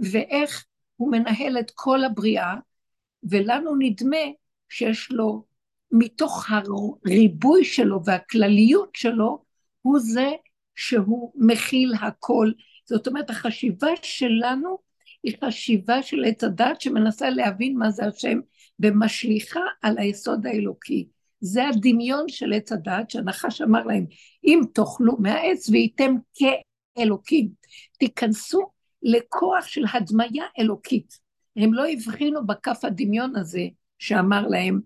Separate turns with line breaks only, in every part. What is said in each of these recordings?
ואיך הוא מנהל את כל הבריאה, ולנו נדמה שיש לו, מתוך הריבוי שלו והכלליות שלו, הוא זה שהוא מכיל הכל. זאת אומרת, החשיבה שלנו היא חשיבה של עץ הדת שמנסה להבין מה זה השם ומשליכה על היסוד האלוקי. זה הדמיון של עץ הדת, שהנחש אמר להם, אם תאכלו מהעץ וייתם כאלוקים, תיכנסו לכוח של הדמיה אלוקית. הם לא הבחינו בכף הדמיון הזה שאמר להם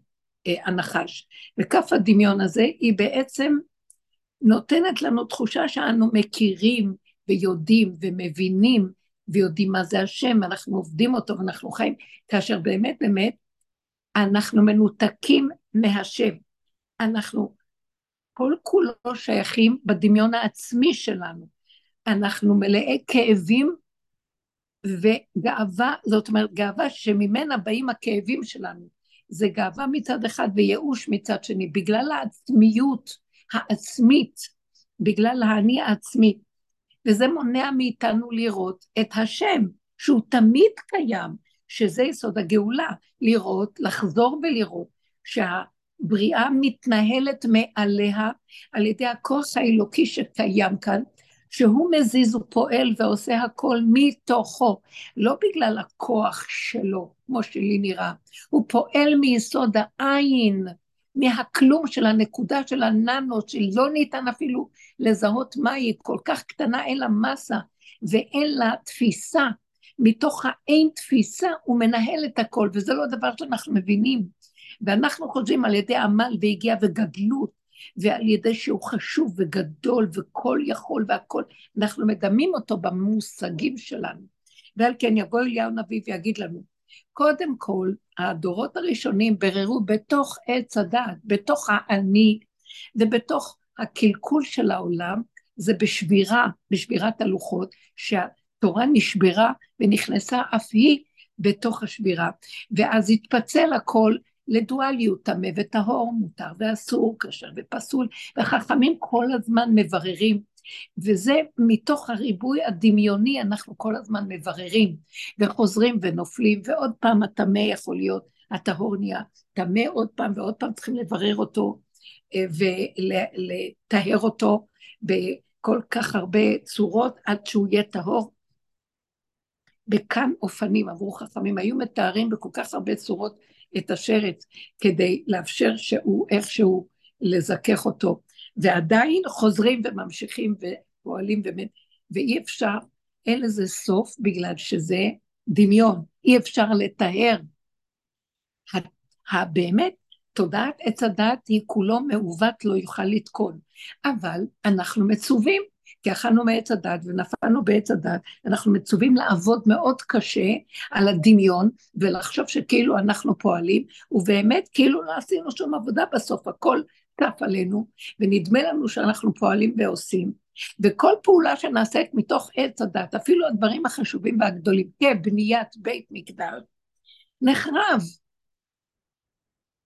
אה, הנחש. וכף הדמיון הזה היא בעצם נותנת לנו תחושה שאנו מכירים ויודעים ומבינים ויודעים מה זה השם, אנחנו עובדים אותו ואנחנו חיים, כאשר באמת באמת אנחנו מנותקים מהשם. אנחנו כל כולו שייכים בדמיון העצמי שלנו. אנחנו מלאי כאבים וגאווה, זאת אומרת גאווה שממנה באים הכאבים שלנו. זה גאווה מצד אחד וייאוש מצד שני, בגלל העצמיות העצמית, בגלל האני העצמי. וזה מונע מאיתנו לראות את השם, שהוא תמיד קיים, שזה יסוד הגאולה, לראות, לחזור ולראות שהבריאה מתנהלת מעליה על ידי הכוח האלוקי שקיים כאן, שהוא מזיז ופועל ועושה הכל מתוכו, לא בגלל הכוח שלו, כמו שלי נראה, הוא פועל מיסוד העין, מהכלום של הנקודה של הננו, שלא ניתן אפילו לזהות מה היא, כל כך קטנה, אין לה מסה ואין לה תפיסה. מתוך האין תפיסה הוא מנהל את הכל, וזה לא דבר שאנחנו מבינים. ואנחנו חושבים על ידי עמל והגיע וגדלות, ועל ידי שהוא חשוב וגדול וכל יכול והכל, אנחנו מדמים אותו במושגים שלנו. ועל כן יבוא אליהו נביא ויגיד לנו, קודם כל, הדורות הראשונים בררו בתוך עץ הדעת, בתוך האני ובתוך הקלקול של העולם, זה בשבירה, בשבירת הלוחות, שהתורה נשברה ונכנסה אף היא בתוך השבירה, ואז התפצל הכל לדואליות, טמא וטהור, מותר ואסור, כשר ופסול, וחכמים כל הזמן מבררים וזה מתוך הריבוי הדמיוני אנחנו כל הזמן מבררים וחוזרים ונופלים ועוד פעם הטמא יכול להיות, הטהור נהיה טמא עוד פעם ועוד פעם צריכים לברר אותו אה, ולטהר אותו בכל כך הרבה צורות עד שהוא יהיה טהור. בכאן אופנים עברו חכמים, היו מתארים בכל כך הרבה צורות את השרץ כדי לאפשר שהוא איכשהו לזכך אותו. ועדיין חוזרים וממשיכים ופועלים באמת, ואי אפשר, אין לזה סוף בגלל שזה דמיון, אי אפשר לתאר. באמת, תודעת עץ הדת היא כולו מעוות לא יוכל לתקון, אבל אנחנו מצווים, כי אכלנו מעץ הדת ונפלנו בעץ הדת, אנחנו מצווים לעבוד מאוד קשה על הדמיון ולחשוב שכאילו אנחנו פועלים, ובאמת כאילו לא עשינו שום עבודה בסוף, הכל טף עלינו, ונדמה לנו שאנחנו פועלים ועושים, וכל פעולה שנעשית מתוך עץ הדת, אפילו הדברים החשובים והגדולים, כבניית בית מקדש, נחרב.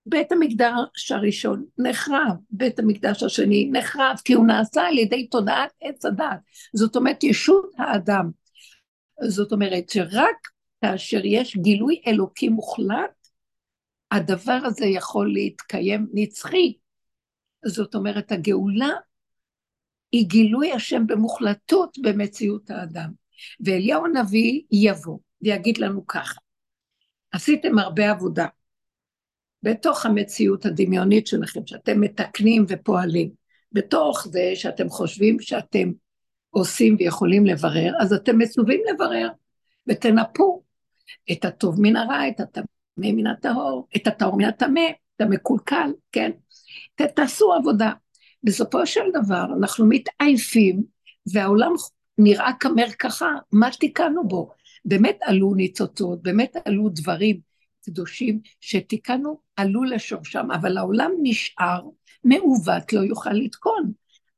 בית המקדש הראשון נחרב, בית המקדש השני נחרב, כי הוא נעשה על ידי תודעת עץ הדת. זאת אומרת, ישות האדם. זאת אומרת שרק כאשר יש גילוי אלוקי מוחלט, הדבר הזה יכול להתקיים נצחי, זאת אומרת, הגאולה היא גילוי השם במוחלטות במציאות האדם. ואליהו הנביא יבוא ויגיד לנו ככה, עשיתם הרבה עבודה בתוך המציאות הדמיונית שלכם, שאתם מתקנים ופועלים, בתוך זה שאתם חושבים שאתם עושים ויכולים לברר, אז אתם מצווים לברר ותנפו את הטוב מן הרע, את הטמא מן הטהור, את הטהור מן הטמא, את המקולקל, כן? תעשו עבודה. בסופו של דבר אנחנו מתעייפים והעולם נראה כמרקחה, מה תיקנו בו? באמת עלו ניצוצות, באמת עלו דברים קדושים שתיקנו, עלו לשורשם, אבל העולם נשאר מעוות, לא יוכל לתקון.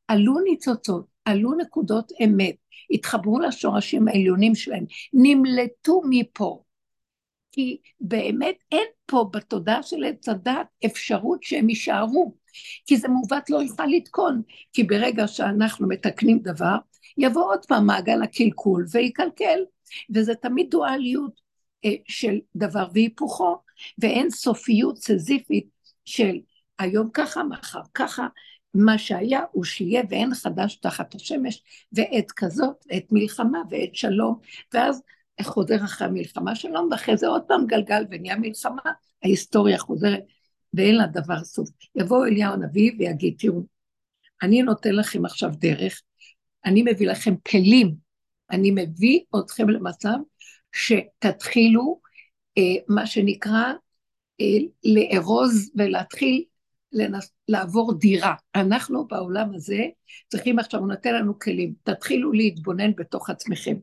עלו ניצוצות, עלו נקודות אמת, התחברו לשורשים העליונים שלהם, נמלטו מפה. כי באמת אין פה בתודעה של עץ הדת אפשרות שהם יישארו, כי זה מעוות לא יוכל לתקון, כי ברגע שאנחנו מתקנים דבר, יבוא עוד פעם מעגל הקלקול ויקלקל, וזה תמיד דואליות של דבר והיפוכו, ואין סופיות סזיפית של היום ככה, מחר ככה, מה שהיה הוא שיהיה ואין חדש תחת השמש, ועת כזאת, עת מלחמה ועת שלום, ואז חוזר אחרי המלחמה שלום, ואחרי זה עוד פעם גלגל ונהיה מלחמה, ההיסטוריה חוזרת, ואין לה דבר סוף. יבוא אליהו הנביא ויגיד, תראו, אני נותן לכם עכשיו דרך, אני מביא לכם כלים, אני מביא אתכם למצב שתתחילו, אה, מה שנקרא, אה, לארוז ולהתחיל לנס, לעבור דירה. אנחנו בעולם הזה צריכים עכשיו, הוא נותן לנו כלים, תתחילו להתבונן בתוך עצמכם,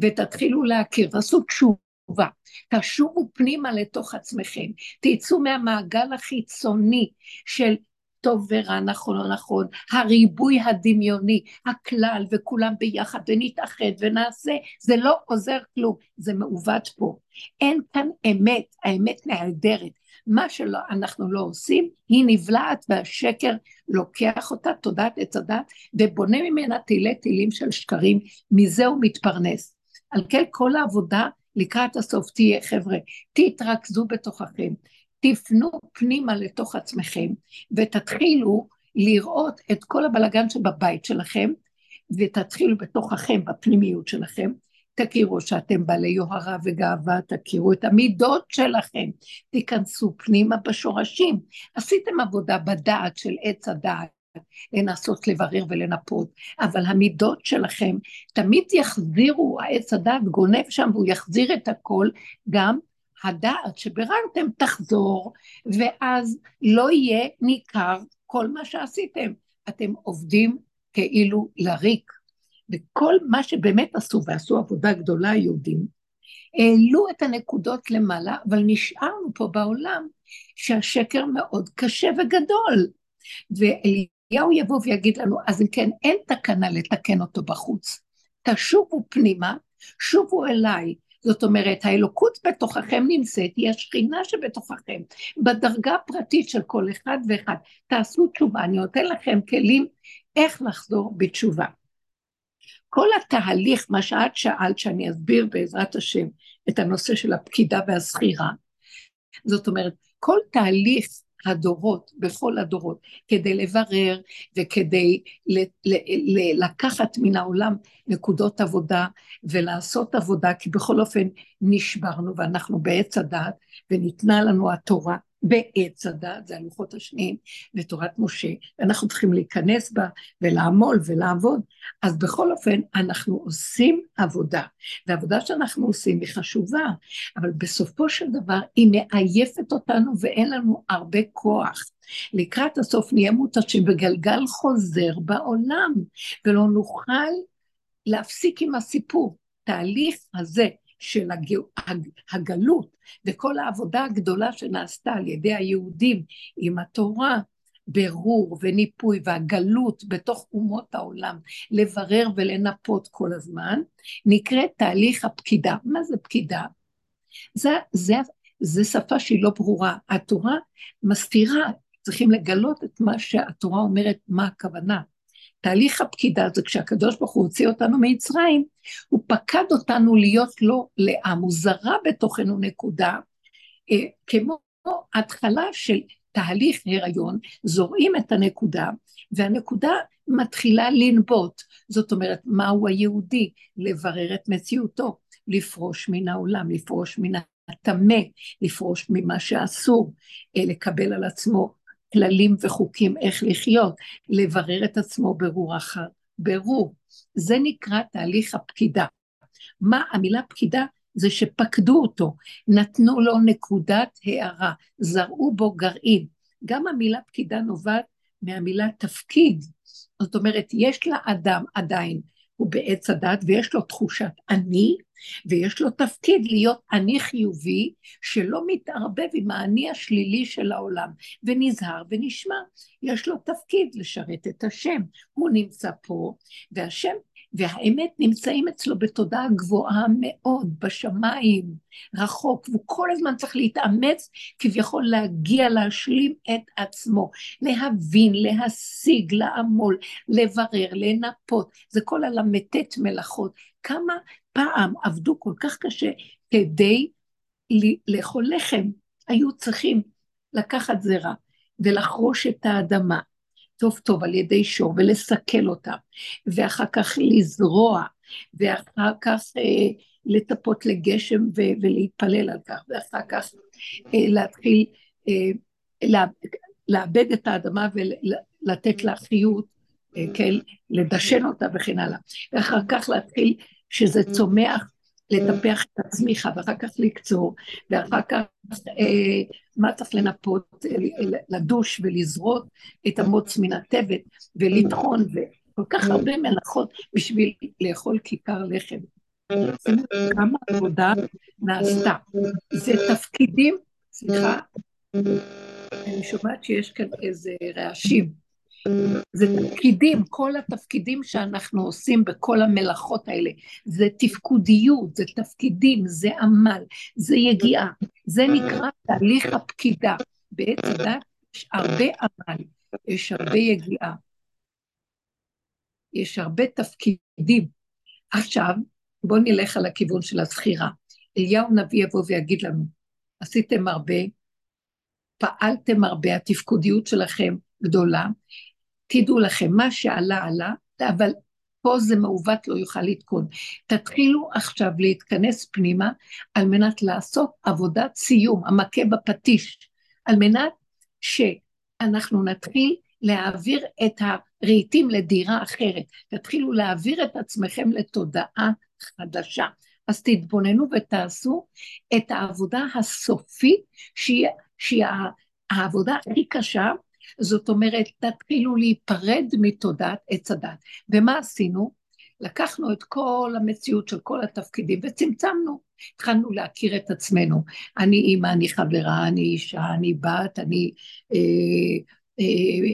ותתחילו להכיר, תעשו תשובה, תשובו פנימה לתוך עצמכם, תצאו מהמעגל החיצוני של טוב ורע, נכון או נכון, הריבוי הדמיוני, הכלל וכולם ביחד ונתאחד ונעשה, זה לא עוזר כלום, זה מעוות פה. אין כאן אמת, האמת נהדרת. מה שאנחנו לא עושים, היא נבלעת והשקר לוקח אותה, תודעת עץ הדת, ובונה ממנה תילי תילים של שקרים, מזה הוא מתפרנס. על כן כל העבודה לקראת הסוף תהיה, חבר'ה, תתרכזו בתוככם, תפנו פנימה לתוך עצמכם, ותתחילו לראות את כל הבלגן שבבית שלכם, ותתחילו בתוככם, בפנימיות שלכם, תכירו שאתם בעלי יוהרה וגאווה, תכירו את המידות שלכם, תיכנסו פנימה בשורשים. עשיתם עבודה בדעת של עץ הדעת, לנסות לברר ולנפות, אבל המידות שלכם תמיד יחזירו, העץ הדעת גונב שם והוא יחזיר את הכל, גם הדעת שביררתם תחזור, ואז לא יהיה ניכר כל מה שעשיתם. אתם עובדים כאילו לריק. וכל מה שבאמת עשו, ועשו עבודה גדולה היהודים, העלו את הנקודות למעלה, אבל נשארנו פה בעולם שהשקר מאוד קשה וגדול. ואליהו יבוא ויגיד לנו, אז אם כן, אין תקנה לתקן אותו בחוץ. תשובו פנימה, שובו אליי. זאת אומרת, האלוקות בתוככם נמצאת, היא השכינה שבתוככם, בדרגה הפרטית של כל אחד ואחד. תעשו תשובה, אני נותן לכם כלים איך לחזור בתשובה. כל התהליך, מה שאת שאלת, שאני אסביר בעזרת השם את הנושא של הפקידה והזכירה, זאת אומרת, כל תהליך הדורות, בכל הדורות, כדי לברר וכדי ל, ל, ל, לקחת מן העולם נקודות עבודה ולעשות עבודה, כי בכל אופן נשברנו ואנחנו בעץ הדעת וניתנה לנו התורה בעץ הדת, זה הלוחות השניים ותורת משה, ואנחנו צריכים להיכנס בה ולעמול ולעבוד. אז בכל אופן, אנחנו עושים עבודה, והעבודה שאנחנו עושים היא חשובה, אבל בסופו של דבר היא מעייפת אותנו ואין לנו הרבה כוח. לקראת הסוף נהיה מותשים בגלגל חוזר בעולם, ולא נוכל להפסיק עם הסיפור. תהליך הזה של הגלות וכל העבודה הגדולה שנעשתה על ידי היהודים עם התורה, ברור וניפוי והגלות בתוך אומות העולם, לברר ולנפות כל הזמן, נקראת תהליך הפקידה. מה זה פקידה? זה, זה, זה שפה שהיא לא ברורה. התורה מסתירה, צריכים לגלות את מה שהתורה אומרת, מה הכוונה. תהליך הפקידה זה כשהקדוש ברוך הוא הוציא אותנו ממצרים, הוא פקד אותנו להיות לו לעם, הוא זרה בתוכנו נקודה, אה, כמו התחלה של תהליך הריון, זורעים את הנקודה, והנקודה מתחילה לנבוט. זאת אומרת, מהו היהודי? לברר את מציאותו, לפרוש מן העולם, לפרוש מן הטמא, לפרוש ממה שאסור, אה, לקבל על עצמו כללים וחוקים איך לחיות, לברר את עצמו ברור אחר ברור. זה נקרא תהליך הפקידה. מה המילה פקידה? זה שפקדו אותו, נתנו לו נקודת הערה, זרעו בו גרעין. גם המילה פקידה נובעת מהמילה תפקיד. זאת אומרת, יש לאדם עדיין, הוא בעץ הדת ויש לו תחושת אני, ויש לו תפקיד להיות אני חיובי, שלא מתערבב עם האני השלילי של העולם, ונזהר ונשמע. יש לו תפקיד לשרת את השם. הוא נמצא פה, והשם והאמת נמצאים אצלו בתודעה גבוהה מאוד, בשמיים, רחוק, והוא כל הזמן צריך להתאמץ כביכול להגיע, להשלים את עצמו, להבין, להשיג, לעמול, לברר, לנפות, זה כל הל"ט מלאכות. כמה פעם עבדו כל כך קשה כדי לאכול לחם, היו צריכים לקחת זרע ולחרוש את האדמה, טוב טוב על ידי שור ולסכל אותם, ואחר כך לזרוע, ואחר כך אה, לטפות לגשם ו- ולהתפלל על כך, ואחר כך אה, להתחיל אה, לאבד את האדמה ולתת לה חיות, כן, לדשן אותה וכן הלאה, ואחר כך להתחיל שזה צומח לטפח את הצמיחה, ואחר כך לקצור, ואחר כך אה, מה צריך לנפות, אה, לדוש ולזרות את המוץ מן הטבת, ולטחון, וכל כך הרבה מלאכות בשביל לאכול כיכר לחם. כמה עבודה נעשתה. זה תפקידים, סליחה, אני שומעת שיש כאן איזה רעשים. זה תפקידים, כל התפקידים שאנחנו עושים בכל המלאכות האלה, זה תפקודיות, זה תפקידים, זה עמל, זה יגיעה, זה נקרא תהליך הפקידה. בעץ הדת יש הרבה עמל, יש הרבה יגיעה, יש הרבה תפקידים. עכשיו, בואו נלך על הכיוון של הזכירה. אליהו נביא יבוא ויגיד לנו, עשיתם הרבה, פעלתם הרבה, התפקודיות שלכם גדולה, תדעו לכם, מה שעלה עלה, אבל פה זה מעוות לא יוכל לתקון. תתחילו עכשיו להתכנס פנימה על מנת לעשות עבודת סיום, המכה בפטיש, על מנת שאנחנו נתחיל להעביר את הרהיטים לדירה אחרת. תתחילו להעביר את עצמכם לתודעה חדשה. אז תתבוננו ותעשו את העבודה הסופית, שהיא, שהיא העבודה הכי קשה, זאת אומרת, תתחילו להיפרד מתודעת עץ הדת. ומה עשינו? לקחנו את כל המציאות של כל התפקידים וצמצמנו. התחלנו להכיר את עצמנו. אני אימא, אני חברה, אני אישה, אני בת, אני אה, אה,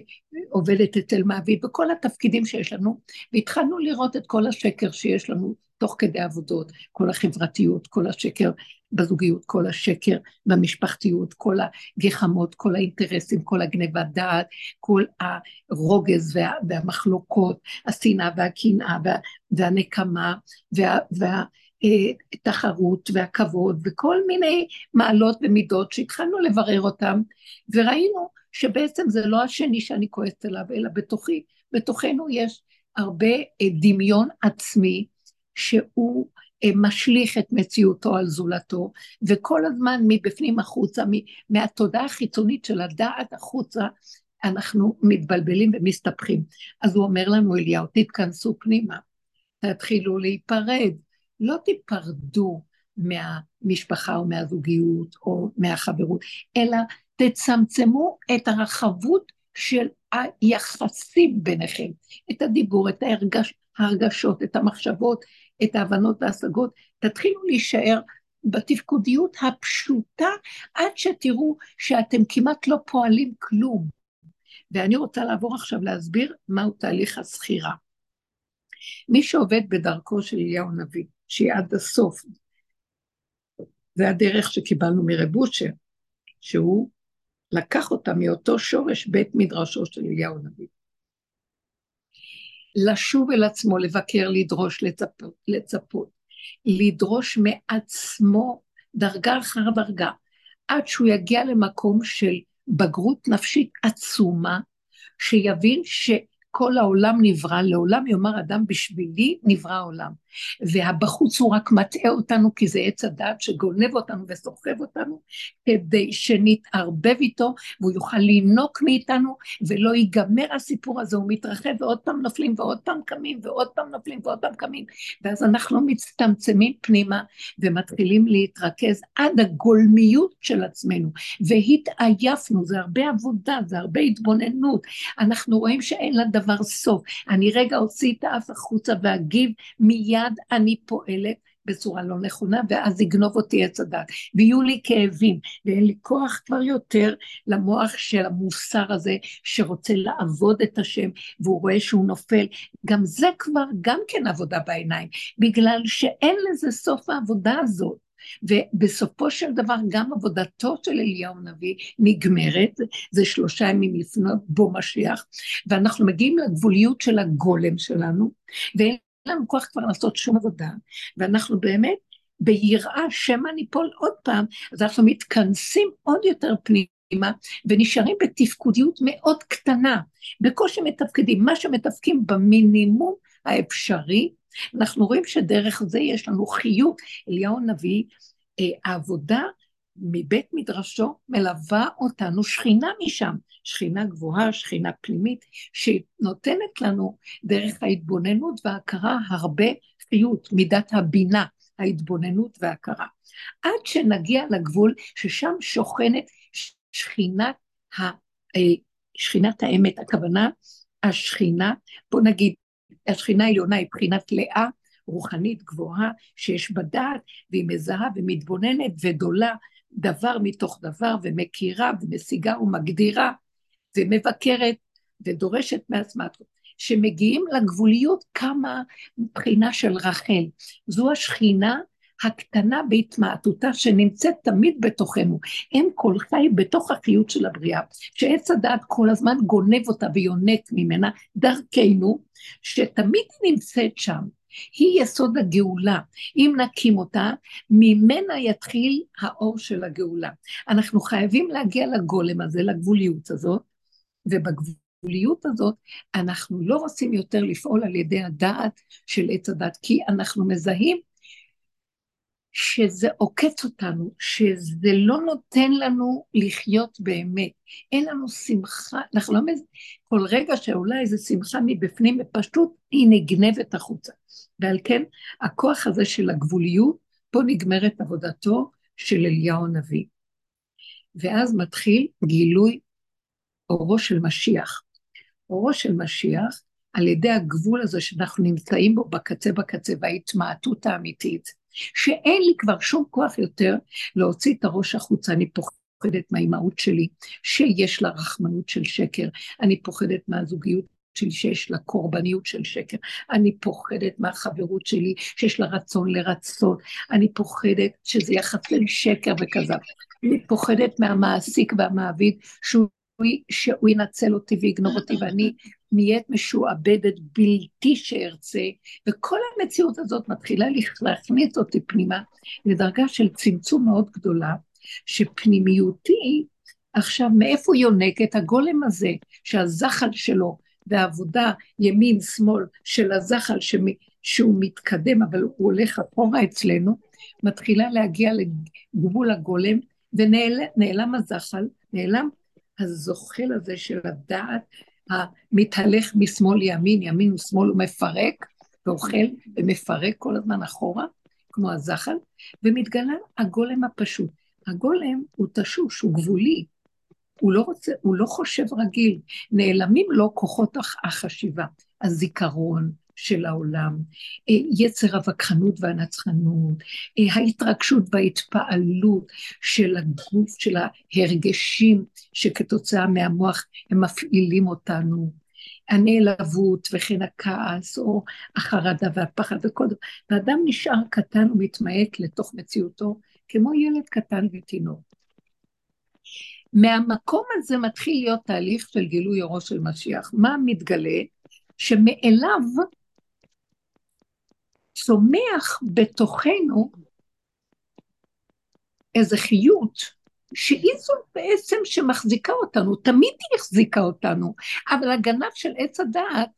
עובדת אצל מעביד, וכל התפקידים שיש לנו, והתחלנו לראות את כל השקר שיש לנו תוך כדי עבודות, כל החברתיות, כל השקר בזוגיות, כל השקר במשפחתיות, כל הגחמות, כל האינטרסים, כל הגניבת דעת, כל הרוגז וה, והמחלוקות, השנאה והקנאה וה, והנקמה וה, וה, התחרות והכבוד וכל מיני מעלות ומידות שהתחלנו לברר אותם וראינו שבעצם זה לא השני שאני כועסת עליו אלא בתוכי, בתוכנו יש הרבה דמיון עצמי שהוא אה, משליך את מציאותו על זולתו, וכל הזמן מבפנים החוצה, מהתודעה החיצונית של הדעת החוצה, אנחנו מתבלבלים ומסתבכים. אז הוא אומר לנו, אליהו, תתכנסו פנימה, תתחילו להיפרד, לא תיפרדו מהמשפחה או מהזוגיות או מהחברות, אלא תצמצמו את הרחבות של היחסים ביניכם, את הדיבור, את ההרגש, ההרגשות, את המחשבות, את ההבנות וההשגות, תתחילו להישאר בתפקודיות הפשוטה עד שתראו שאתם כמעט לא פועלים כלום. ואני רוצה לעבור עכשיו להסביר מהו תהליך הזכירה. מי שעובד בדרכו של אליהו הנביא, שהיא עד הסוף, זה הדרך שקיבלנו מרב אושר, שהוא לקח אותה מאותו שורש בית מדרשו של אליהו הנביא. לשוב אל עצמו, לבקר, לדרוש, לצפות, לצפות, לדרוש מעצמו דרגה אחר דרגה, עד שהוא יגיע למקום של בגרות נפשית עצומה, שיבין ש... כל העולם נברא, לעולם יאמר אדם בשבילי נברא העולם. והבחוץ הוא רק מטעה אותנו כי זה עץ הדעת שגונב אותנו וסוחב אותנו, כדי שנתערבב איתו והוא יוכל לינוק מאיתנו ולא ייגמר הסיפור הזה, הוא מתרחב ועוד פעם נופלים ועוד פעם קמים ועוד פעם נופלים ועוד פעם קמים. ואז אנחנו מצטמצמים פנימה ומתחילים להתרכז עד הגולמיות של עצמנו. והתעייפנו, זה הרבה עבודה, זה הרבה התבוננות. אנחנו רואים שאין לדבר דבר סוף. אני רגע אוציא את האף החוצה ואגיב, מיד אני פועלת, בצורה לא נכונה, ואז יגנוב אותי עץ הדת. ויהיו לי כאבים, ואין לי כוח כבר יותר למוח של המוסר הזה, שרוצה לעבוד את השם, והוא רואה שהוא נופל. גם זה כבר גם כן עבודה בעיניים, בגלל שאין לזה סוף העבודה הזאת. ובסופו של דבר גם עבודתו של אליהו הנביא נגמרת, זה שלושה ימים לפנות בו משיח, ואנחנו מגיעים לגבוליות של הגולם שלנו, ואין לנו כוח כבר לעשות שום עבודה, ואנחנו באמת ביראה שמא ניפול עוד פעם, אז אנחנו מתכנסים עוד יותר פנימה, ונשארים בתפקודיות מאוד קטנה, בקושי מתפקדים, מה שמתפקים במינימום האפשרי, אנחנו רואים שדרך זה יש לנו חיות. אליהו הנביא, אה, העבודה מבית מדרשו מלווה אותנו שכינה משם, שכינה גבוהה, שכינה פנימית, שנותנת לנו דרך ההתבוננות וההכרה הרבה חיות, מידת הבינה, ההתבוננות וההכרה. עד שנגיע לגבול ששם שוכנת שכינת, ה, אה, שכינת האמת, הכוונה השכינה, בוא נגיד השכינה העליונה היא בחינת לאה, רוחנית גבוהה, שיש בה דעת, והיא מזהה ומתבוננת ודולה דבר מתוך דבר, ומכירה ומשיגה ומגדירה, ומבקרת ודורשת מעצמה. שמגיעים לגבוליות כמה מבחינה של רחל. זו השכינה הקטנה בהתמעטותה שנמצאת תמיד בתוכנו. אם כל חי בתוך החיות של הבריאה, שעץ הדעת כל הזמן גונב אותה ויונק ממנה דרכנו, שתמיד היא נמצאת שם. היא יסוד הגאולה. אם נקים אותה, ממנה יתחיל האור של הגאולה. אנחנו חייבים להגיע לגולם הזה, לגבוליות הזאת, ובגבוליות הזאת אנחנו לא רוצים יותר לפעול על ידי הדעת של עץ הדת, כי אנחנו מזהים שזה עוקץ אותנו, שזה לא נותן לנו לחיות באמת. אין לנו שמחה, אנחנו לא מז... כל רגע שעולה איזו שמחה מבפנים, ופשוט היא נגנבת החוצה. ועל כן, הכוח הזה של הגבוליות, פה נגמרת עבודתו של אליהו הנביא. ואז מתחיל גילוי אורו של משיח. אורו של משיח, על ידי הגבול הזה שאנחנו נמצאים בו בקצה בקצה, וההתמעטות האמיתית, שאין לי כבר שום כוח יותר להוציא את הראש החוצה, אני פוחדת מהאימהות שלי, שיש לה רחמנות של שקר, אני פוחדת מהזוגיות שלי שיש לה קורבניות של שקר, אני פוחדת מהחברות שלי שיש לה רצון לרצות, אני פוחדת שזה יחסל שקר וכזב, אני פוחדת מהמעסיק והמעביד שהוא שהוא ינצל אותי ויגנוב אותי ואני נהיית משועבדת בלתי שארצה, וכל המציאות הזאת מתחילה להכניס אותי פנימה לדרגה של צמצום מאוד גדולה, שפנימיותי עכשיו מאיפה יונק את הגולם הזה, שהזחל שלו והעבודה ימין שמאל של הזחל שמ... שהוא מתקדם אבל הוא הולך אחורה אצלנו, מתחילה להגיע לגבול הגולם ונעלם הזחל, נעלם הזוחל הזה של הדעת המתהלך משמאל לימין, ימין ושמאל, הוא מפרק ואוכל ומפרק כל הזמן אחורה, כמו הזחל, ומתגלה הגולם הפשוט. הגולם הוא תשוש, הוא גבולי, הוא לא רוצה, הוא לא חושב רגיל, נעלמים לו כוחות החשיבה, הזיכרון, של העולם, אה, יצר הווכחנות והנצחנות, אה, ההתרגשות וההתפעלות של הגוף, של ההרגשים שכתוצאה מהמוח הם מפעילים אותנו, הנעלבות וכן הכעס או החרדה והפחד וכל דבר, ואדם נשאר קטן ומתמעט לתוך מציאותו כמו ילד קטן ותינוק. מהמקום הזה מתחיל להיות תהליך של גילוי אורו של משיח. מה מתגלה? שמאליו צומח בתוכנו איזה חיות שהיא זו בעצם שמחזיקה אותנו, תמיד היא החזיקה אותנו, אבל הגנב של עץ הדעת,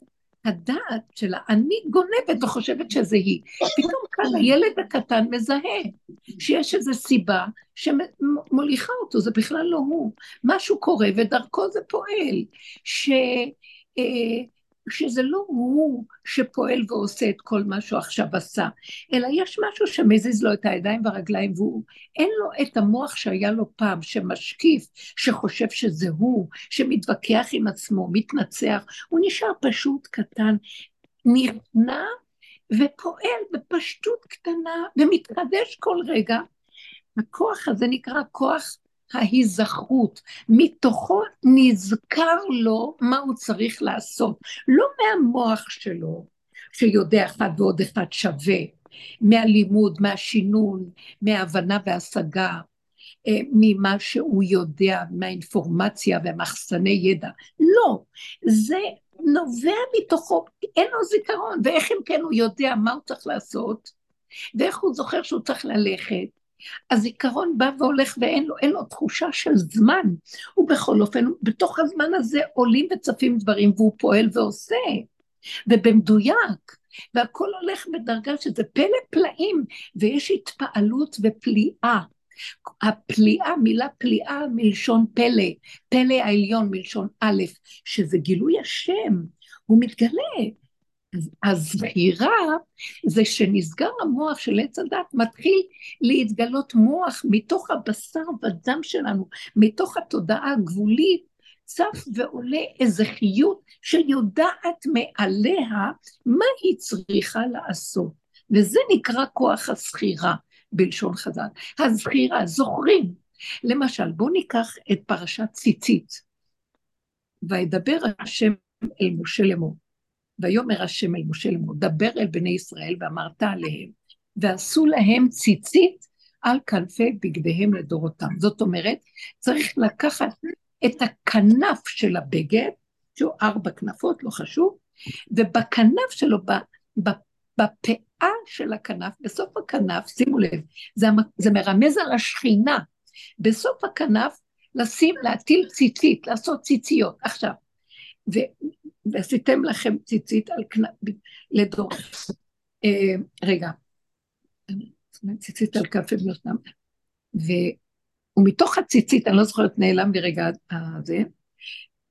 הדעת של האני גונבת וחושבת שזה היא. פתאום כאן הילד הקטן מזהה שיש איזו סיבה שמוליכה אותו, זה בכלל לא הוא. משהו קורה ודרכו זה פועל. ש... אה, שזה לא הוא שפועל ועושה את כל מה שהוא עכשיו עשה, אלא יש משהו שמזיז לו את הידיים והרגליים, והוא, אין לו את המוח שהיה לו פעם, שמשקיף, שחושב שזה הוא, שמתווכח עם עצמו, מתנצח, הוא נשאר פשוט קטן, נכנע ופועל בפשטות קטנה ומתחדש כל רגע. הכוח הזה נקרא כוח ההיזכרות, מתוכו נזכר לו מה הוא צריך לעשות, לא מהמוח שלו, שיודע אחד ועוד אחד שווה, מהלימוד, מהשינון, מההבנה והשגה, אה, ממה שהוא יודע, מהאינפורמציה והמחסני ידע. לא, זה נובע מתוכו, אין לו זיכרון, ואיך אם כן הוא יודע מה הוא צריך לעשות, ואיך הוא זוכר שהוא צריך ללכת. הזיכרון בא והולך ואין לו, לו תחושה של זמן. הוא בכל אופן, בתוך הזמן הזה עולים וצפים דברים והוא פועל ועושה, ובמדויק. והכל הולך בדרגה שזה פלא פלאים, ויש התפעלות ופליאה. הפליאה, מילה פליאה מלשון פלא, פלא העליון מלשון א', שזה גילוי השם, הוא מתגלה. הזכירה זה שנסגר המוח של עץ הדת, מתחיל להתגלות מוח מתוך הבשר ודם שלנו, מתוך התודעה הגבולית, צף ועולה איזה חיות שיודעת מעליה מה היא צריכה לעשות. וזה נקרא כוח הזכירה בלשון חז"ל. הזכירה, זוכרים. למשל, בואו ניקח את פרשת ציצית. וידבר השם אל משה לאמור. ויאמר השם אל משה לאמור, דבר אל בני ישראל ואמרת עליהם, ועשו להם ציצית על כנפי בגדיהם לדורותם. זאת אומרת, צריך לקחת את הכנף של הבגד, שהוא ארבע כנפות, לא חשוב, ובכנף שלו, בפאה של הכנף, בסוף הכנף, שימו לב, זה, זה מרמז על השכינה, בסוף הכנף לשים, להטיל ציצית, לעשות ציציות. עכשיו, ועשיתם לכם ציצית על כנף, לדור. אה, רגע, ציצית על כף אבנותם. ומתוך הציצית, אני לא זוכרת, נעלם ברגע הזה,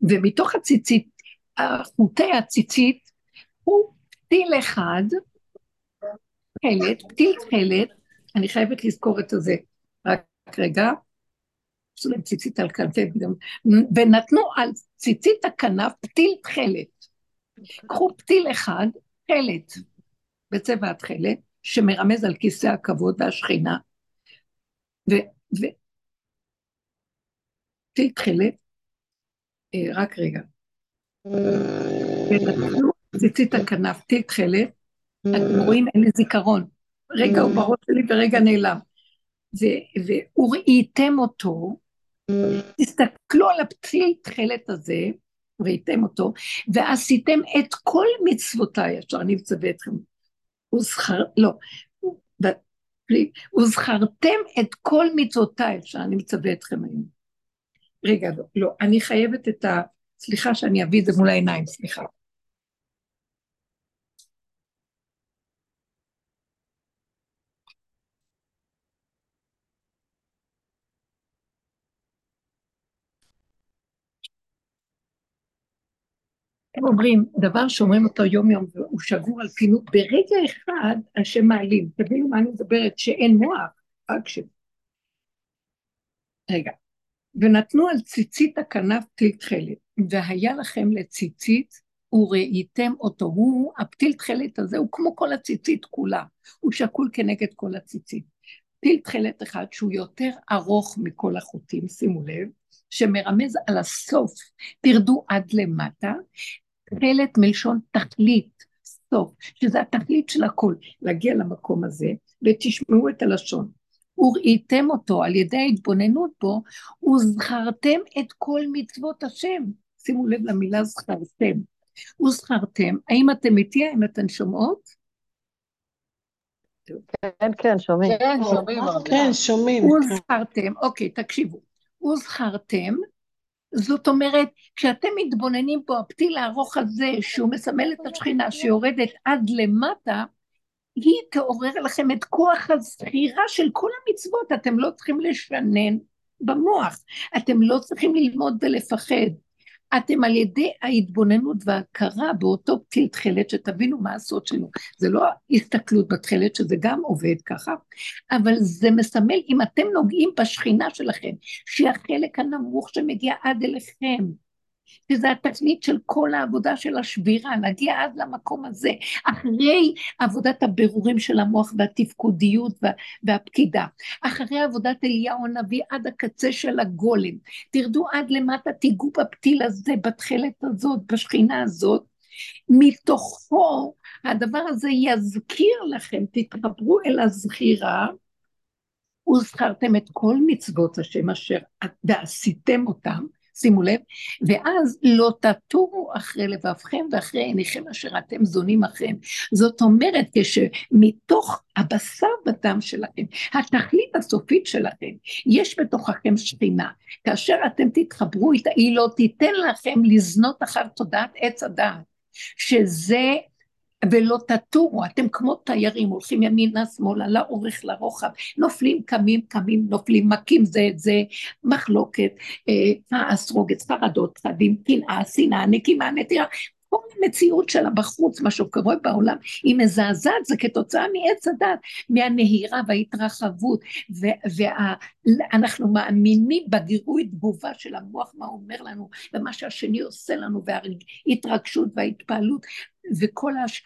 ומתוך הציצית, חוטי הציצית, הוא טיל אחד, תכלת, פתיל תכלת, אני חייבת לזכור את זה, רק רגע, עשו להם ציצית על כנפי, ונתנו על ציצית הכנף פתיל תכלת. קחו פתיל אחד, תכלת, בצבע התכלת, שמרמז על כיסא הכבוד והשכינה, ו... ו... פתיל תכלת, אה, רק רגע. ונתנו ציצית הכנף, פתיל תכלת, אתם רואים, אין לי זיכרון. רגע הוא בראש שלי ורגע נעלם. וראיתם אותו, תסתכלו על הפתיל תכלת הזה, ראיתם אותו, ועשיתם את כל מצוותיי אשר אני מצווה אתכם. וזכר, לא, וזכרתם את כל מצוותיי אשר אני מצווה אתכם היום. רגע, לא, לא, אני חייבת את ה... סליחה שאני אביא את זה מול העיניים, סליחה. הם אומרים, דבר שאומרים אותו יום יום והוא שגור על פינות, ברגע אחד השם מעלים, תבינו מה אני מדברת, שאין מוח, רק ש... רגע, ונתנו על ציצית הכנף פתיל תכלת, והיה לכם לציצית וראיתם אותו, הוא, הפתיל תכלת הזה הוא כמו כל הציצית כולה, הוא שקול כנגד כל הציצית. פתיל תכלת אחד שהוא יותר ארוך מכל החוטים, שימו לב, שמרמז על הסוף, תרדו עד למטה, תכלת מלשון תכלית, סוף, שזה התכלית של הכל, להגיע למקום הזה, ותשמעו את הלשון. וראיתם אותו על ידי ההתבוננות בו, וזכרתם את כל מצוות השם. שימו לב למילה זכרתם. וזכרתם, האם אתם איתי? האם אתן שומעות?
כן, כן, שומעים.
כן, שומעים.
כן, שומעים.
וזכרתם, אוקיי, תקשיבו. וזכרתם זאת אומרת, כשאתם מתבוננים פה, הפתיל הארוך הזה, שהוא מסמל את השכינה שיורדת עד למטה, היא תעורר לכם את כוח הזכירה של כל המצוות, אתם לא צריכים לשנן במוח, אתם לא צריכים ללמוד ולפחד. אתם על ידי ההתבוננות וההכרה באותו פתיל תכלת, שתבינו מה הסוד שלו. זה לא הסתכלות בתכלת, שזה גם עובד ככה, אבל זה מסמל, אם אתם נוגעים בשכינה שלכם, שהיא החלק הנמוך שמגיע עד אליכם, שזה התכלית של כל העבודה של השבירה, להגיע עד למקום הזה, אחרי עבודת הבירורים של המוח והתפקודיות וה, והפקידה, אחרי עבודת אליהו הנביא עד הקצה של הגולם, תרדו עד למטה, תיגעו בפתיל הזה, בתכלת הזאת, בשכינה הזאת, מתוכו הדבר הזה יזכיר לכם, תתחברו אל הזכירה, וזכרתם את כל מצוות השם אשר ועשיתם אותם, שימו לב, ואז לא תטורו אחרי לבבכם ואחרי עיניכם אשר אתם זונים אחריהם. זאת אומרת, כשמתוך הבשר ודם שלכם, התכלית הסופית שלכם, יש בתוככם שכינה. כאשר אתם תתחברו איתה, היא לא תיתן לכם לזנות אחר תודעת עץ הדעת, שזה ולא תטורו, אתם כמו תיירים, הולכים ימינה, שמאלה, לאורך, לרוחב, נופלים, קמים, קמים, נופלים, מכים זה את זה, מחלוקת, כעס, אה, רוגץ, חרדות, צדים, קנאה, שנאה, נקימה, נטירה, כל המציאות שלה בחוץ, מה שקורה בעולם, היא מזעזעת, זה כתוצאה מעץ הדת, מהנהירה וההתרחבות, ואנחנו וה, מאמינים בגירוי תגובה של המוח, מה אומר לנו, ומה שהשני עושה לנו, וההתרגשות וההתפעלות, וכל הש...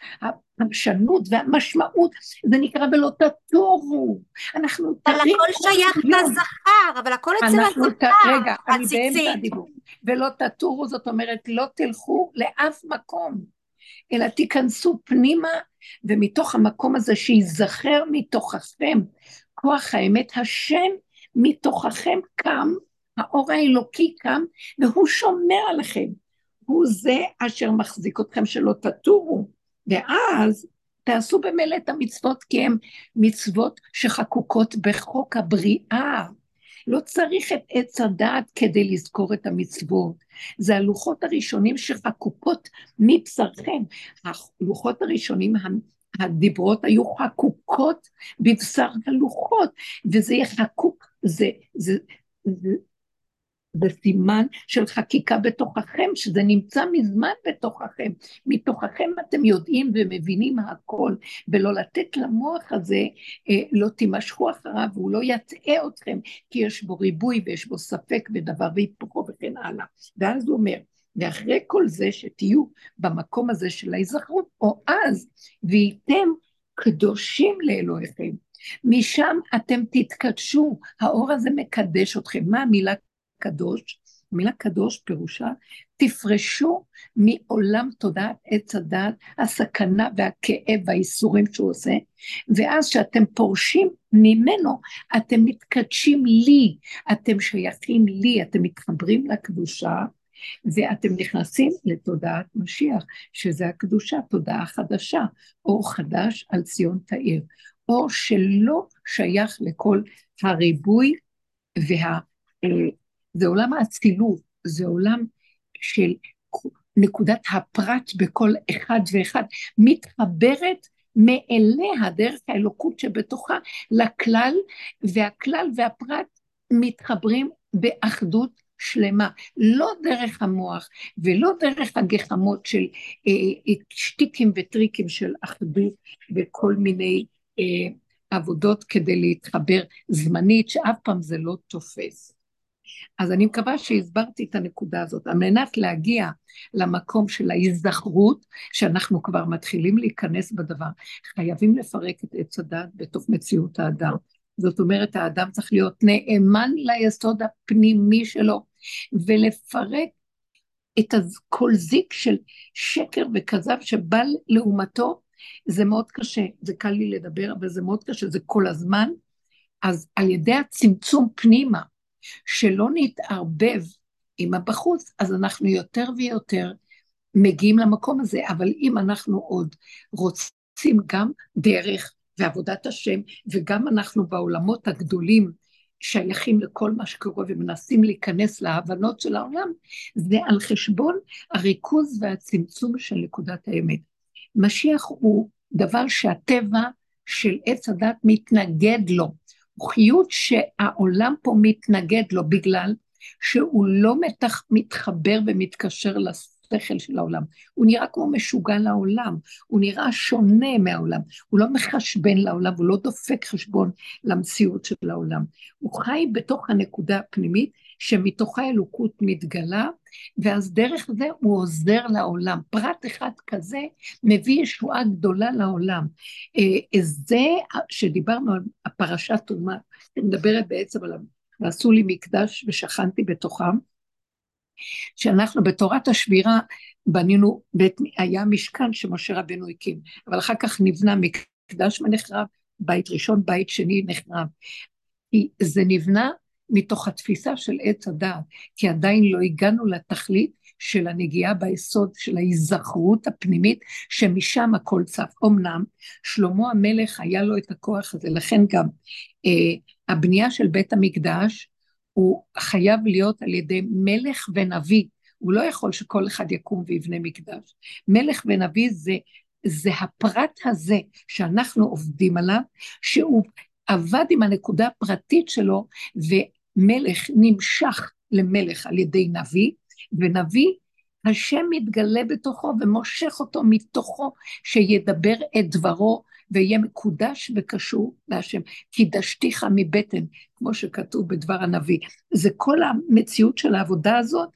הפרשנות והמשמעות, זה נקרא ולא תטורו. אנחנו
אבל הכל שייך לזכר, אבל הכל אצל הזכר,
רגע, אני באמצע הדיבור. ולא תטורו, זאת אומרת, לא תלכו לאף מקום, אלא תיכנסו פנימה, ומתוך המקום הזה שייזכר מתוככם כוח האמת, השם מתוככם קם, האור האלוקי קם, והוא שומר עליכם. הוא זה אשר מחזיק אתכם שלא תטורו, ואז תעשו במילא את המצוות, כי הן מצוות שחקוקות בחוק הבריאה. לא צריך את עץ הדעת כדי לזכור את המצוות. זה הלוחות הראשונים שחקוקות מבשרכם. הלוחות הראשונים, הדיברות היו חקוקות בבשר הלוחות, וזה יהיה חקוק, זה, זה, זה, זה סימן של חקיקה בתוככם, שזה נמצא מזמן בתוככם. מתוככם אתם יודעים ומבינים הכל, ולא לתת למוח הזה, אה, לא תימשכו אחריו, והוא לא יטעה אתכם, כי יש בו ריבוי ויש בו ספק ודבר והיפוכו וכן הלאה. ואז הוא אומר, ואחרי כל זה שתהיו במקום הזה של ההיזכרות, או אז, וייתם קדושים לאלוהיכם. משם אתם תתקדשו, האור הזה מקדש אתכם. מה המילה קדוש, המילה קדוש פירושה, תפרשו מעולם תודעת עץ הדת, הסכנה והכאב והאיסורים שהוא עושה, ואז כשאתם פורשים ממנו, אתם מתקדשים לי, אתם שייכים לי, אתם מתחברים לקדושה, ואתם נכנסים לתודעת משיח, שזה הקדושה, תודעה חדשה, אור חדש על ציון תאיר, אור שלא שייך לכל הריבוי וה... זה עולם האצילות, זה עולם של נקודת הפרט בכל אחד ואחד, מתחברת מאליה, דרך האלוקות שבתוכה, לכלל, והכלל והפרט מתחברים באחדות שלמה, לא דרך המוח ולא דרך הגחמות של אה, אה, שטיקים וטריקים של אחדות וכל מיני אה, עבודות כדי להתחבר זמנית, שאף פעם זה לא תופס. אז אני מקווה שהסברתי את הנקודה הזאת. על מנת להגיע למקום של ההיזכרות, שאנחנו כבר מתחילים להיכנס בדבר, חייבים לפרק את עץ הדת בתוך מציאות האדם. זאת אומרת, האדם צריך להיות נאמן ליסוד הפנימי שלו, ולפרק את כל זיק של שקר וכזב שבא לעומתו, זה מאוד קשה, זה קל לי לדבר, אבל זה מאוד קשה, זה כל הזמן. אז על ידי הצמצום פנימה, שלא נתערבב עם הבחוץ, אז אנחנו יותר ויותר מגיעים למקום הזה, אבל אם אנחנו עוד רוצים גם דרך ועבודת השם, וגם אנחנו בעולמות הגדולים שייכים לכל מה שקורה ומנסים להיכנס להבנות של העולם, זה על חשבון הריכוז והצמצום של נקודת האמת. משיח הוא דבר שהטבע של עץ הדת מתנגד לו. הוא חיות שהעולם פה מתנגד לו בגלל שהוא לא מתח, מתחבר ומתקשר לסוד השכל של העולם, הוא נראה כמו משוגע לעולם, הוא נראה שונה מהעולם, הוא לא מחשבן לעולם, הוא לא דופק חשבון למציאות של העולם. הוא חי בתוך הנקודה הפנימית שמתוכה האלוקות מתגלה, ואז דרך זה הוא עוזר לעולם. פרט אחד כזה מביא ישועה גדולה לעולם. אה, זה שדיברנו על הפרשת תרומה, אני מדברת בעצם על ועשו לי מקדש ושכנתי בתוכם, שאנחנו בתורת השבירה בנינו, בית, היה משכן שמשה רבנו הקים, אבל אחר כך נבנה מקדש ונחרב, בית ראשון, בית שני נחרב. זה נבנה מתוך התפיסה של עץ הדעת, כי עדיין לא הגענו לתכלית של הנגיעה ביסוד של ההיזכרות הפנימית, שמשם הכל צף. אמנם שלמה המלך היה לו את הכוח הזה, לכן גם אה, הבנייה של בית המקדש, הוא חייב להיות על ידי מלך ונביא. הוא לא יכול שכל אחד יקום ויבנה מקדש. מלך ונביא זה, זה הפרט הזה שאנחנו עובדים עליו, שהוא עבד עם הנקודה הפרטית שלו, ומלך נמשך למלך על ידי נביא, ונביא, השם מתגלה בתוכו ומושך אותו מתוכו, שידבר את דברו ויהיה מקודש וקשור להשם. קידשתיך מבטן, כמו שכתוב בדבר הנביא. זה כל המציאות של העבודה הזאת,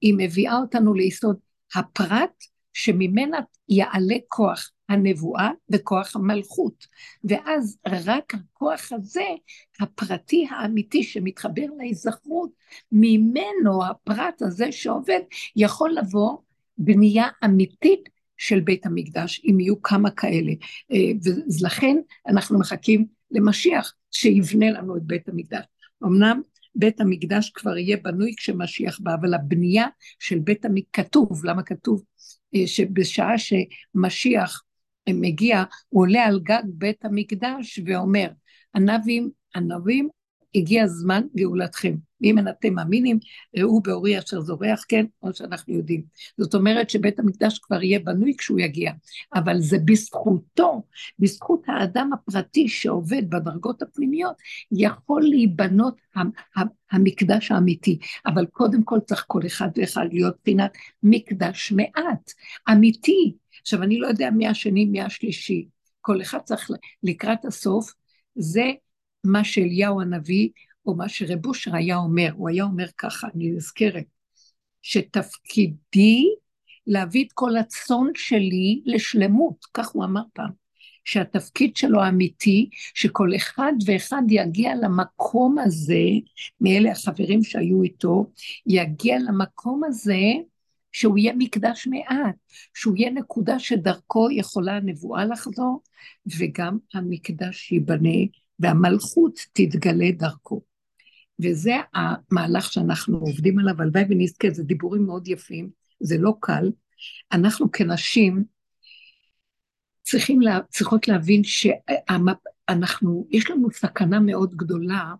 היא מביאה אותנו ליסוד הפרט שממנה יעלה כוח הנבואה וכוח המלכות. ואז רק הכוח הזה, הפרטי האמיתי שמתחבר להיזכרות, ממנו הפרט הזה שעובד, יכול לבוא בנייה אמיתית של בית המקדש, אם יהיו כמה כאלה. אה, ולכן אנחנו מחכים למשיח שיבנה לנו את בית המקדש. אמנם בית המקדש כבר יהיה בנוי כשמשיח בא, אבל הבנייה של בית המקדש, כתוב, למה כתוב? אה, שבשעה שמשיח מגיע, הוא עולה על גג בית המקדש ואומר, הנביאים, הנביאים, הגיע זמן גאולתכם. ואם אין אתם מאמינים, ראו באורי אשר זורח, כן, כמו שאנחנו יודעים. זאת אומרת שבית המקדש כבר יהיה בנוי כשהוא יגיע, אבל זה בזכותו, בזכות האדם הפרטי שעובד בדרגות הפנימיות, יכול להיבנות המקדש האמיתי. אבל קודם כל צריך כל אחד ואחד להיות פינת מקדש מעט, אמיתי. עכשיו, אני לא יודע מי השני, מי השלישי. כל אחד צריך לקראת הסוף, זה מה שאליהו הנביא, או מה שרב אושר היה אומר, הוא היה אומר ככה, אני נזכרת, שתפקידי להביא את כל הצאן שלי לשלמות, כך הוא אמר פעם, שהתפקיד שלו האמיתי, שכל אחד ואחד יגיע למקום הזה, מאלה החברים שהיו איתו, יגיע למקום הזה, שהוא יהיה מקדש מעט, שהוא יהיה נקודה שדרכו יכולה הנבואה לחזור, וגם המקדש ייבנה והמלכות תתגלה דרכו. וזה המהלך שאנחנו עובדים עליו, הלוואי ונזכה, זה דיבורים מאוד יפים, זה לא קל. אנחנו כנשים צריכים לה, צריכות להבין שאנחנו, יש לנו סכנה מאוד גדולה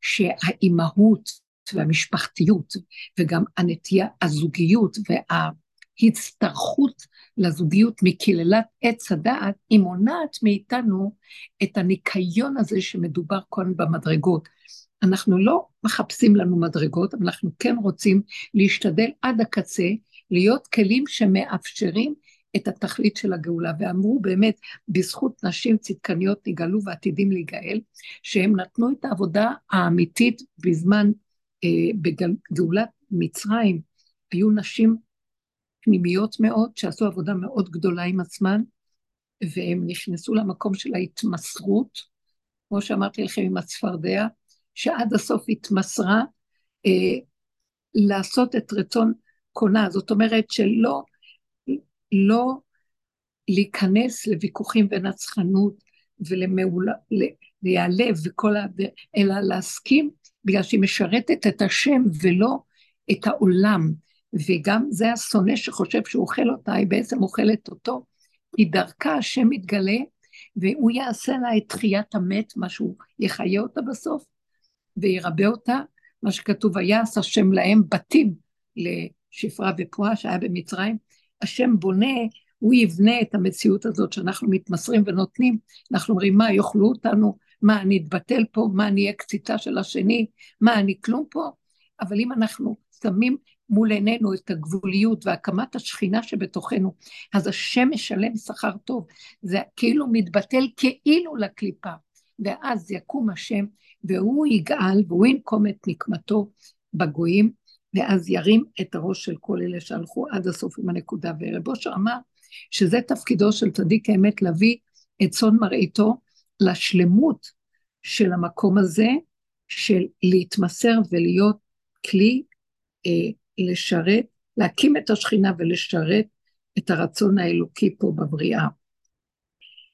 שהאימהות והמשפחתיות וגם הנטייה, הזוגיות וההצטרכות לזוגיות מקללת עץ הדעת, היא מונעת מאיתנו את הניקיון הזה שמדובר כאן במדרגות. אנחנו לא מחפשים לנו מדרגות, אבל אנחנו כן רוצים להשתדל עד הקצה, להיות כלים שמאפשרים את התכלית של הגאולה. ואמרו באמת, בזכות נשים צדקניות נגאלו ועתידים להיגאל, שהם נתנו את העבודה האמיתית בזמן, אה, בגאולת מצרים, היו נשים פנימיות מאוד, שעשו עבודה מאוד גדולה עם עצמן, והם נכנסו למקום של ההתמסרות, כמו שאמרתי לכם עם הצפרדע, שעד הסוף התמסרה אה, לעשות את רצון קונה, זאת אומרת שלא לא להיכנס לוויכוחים ונצחנות ולהיעלב וכל ה... אלא להסכים בגלל שהיא משרתת את השם ולא את העולם. וגם זה השונא שחושב שהוא אוכל אותה, היא בעצם אוכלת אותו, כי דרכה השם מתגלה, והוא יעשה לה את תחיית המת, מה שהוא יחיה אותה בסוף, וירבה אותה, מה שכתוב, ויעש השם להם בתים לשפרה ופועה שהיה במצרים. השם בונה, הוא יבנה את המציאות הזאת שאנחנו מתמסרים ונותנים. אנחנו אומרים, מה, יאכלו אותנו? מה, אני אתבטל פה? מה, אני אהיה קציצה של השני? מה, אני כלום פה? אבל אם אנחנו שמים מול עינינו את הגבוליות והקמת השכינה שבתוכנו, אז השם משלם שכר טוב. זה כאילו מתבטל כאילו לקליפה. ואז יקום השם, והוא יגאל, והוא ינקום את נקמתו בגויים, ואז ירים את הראש של כל אלה שהלכו עד הסוף עם הנקודה. ורב אושר אמר שזה תפקידו של צדיק האמת להביא את צאן מרעיתו לשלמות של המקום הזה, של להתמסר ולהיות כלי אה, לשרת, להקים את השכינה ולשרת את הרצון האלוקי פה בבריאה.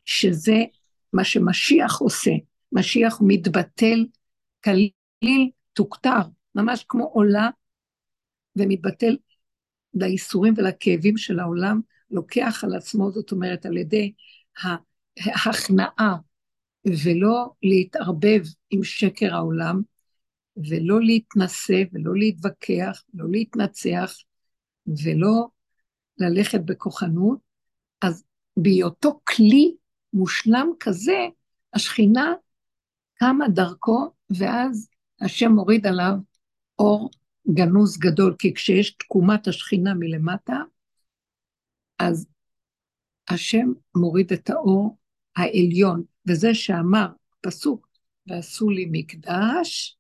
שזה מה שמשיח עושה. משיח מתבטל כליל תוכתר, ממש כמו עולה, ומתבטל לייסורים ולכאבים של העולם, לוקח על עצמו, זאת אומרת, על ידי ההכנעה, ולא להתערבב עם שקר העולם, ולא להתנשא, ולא להתווכח, לא להתנצח, ולא ללכת בכוחנות, אז בהיותו כלי מושלם כזה, השכינה קמה דרכו, ואז השם מוריד עליו אור גנוז גדול, כי כשיש תקומת השכינה מלמטה, אז השם מוריד את האור העליון, וזה שאמר, פסוק, ועשו לי מקדש,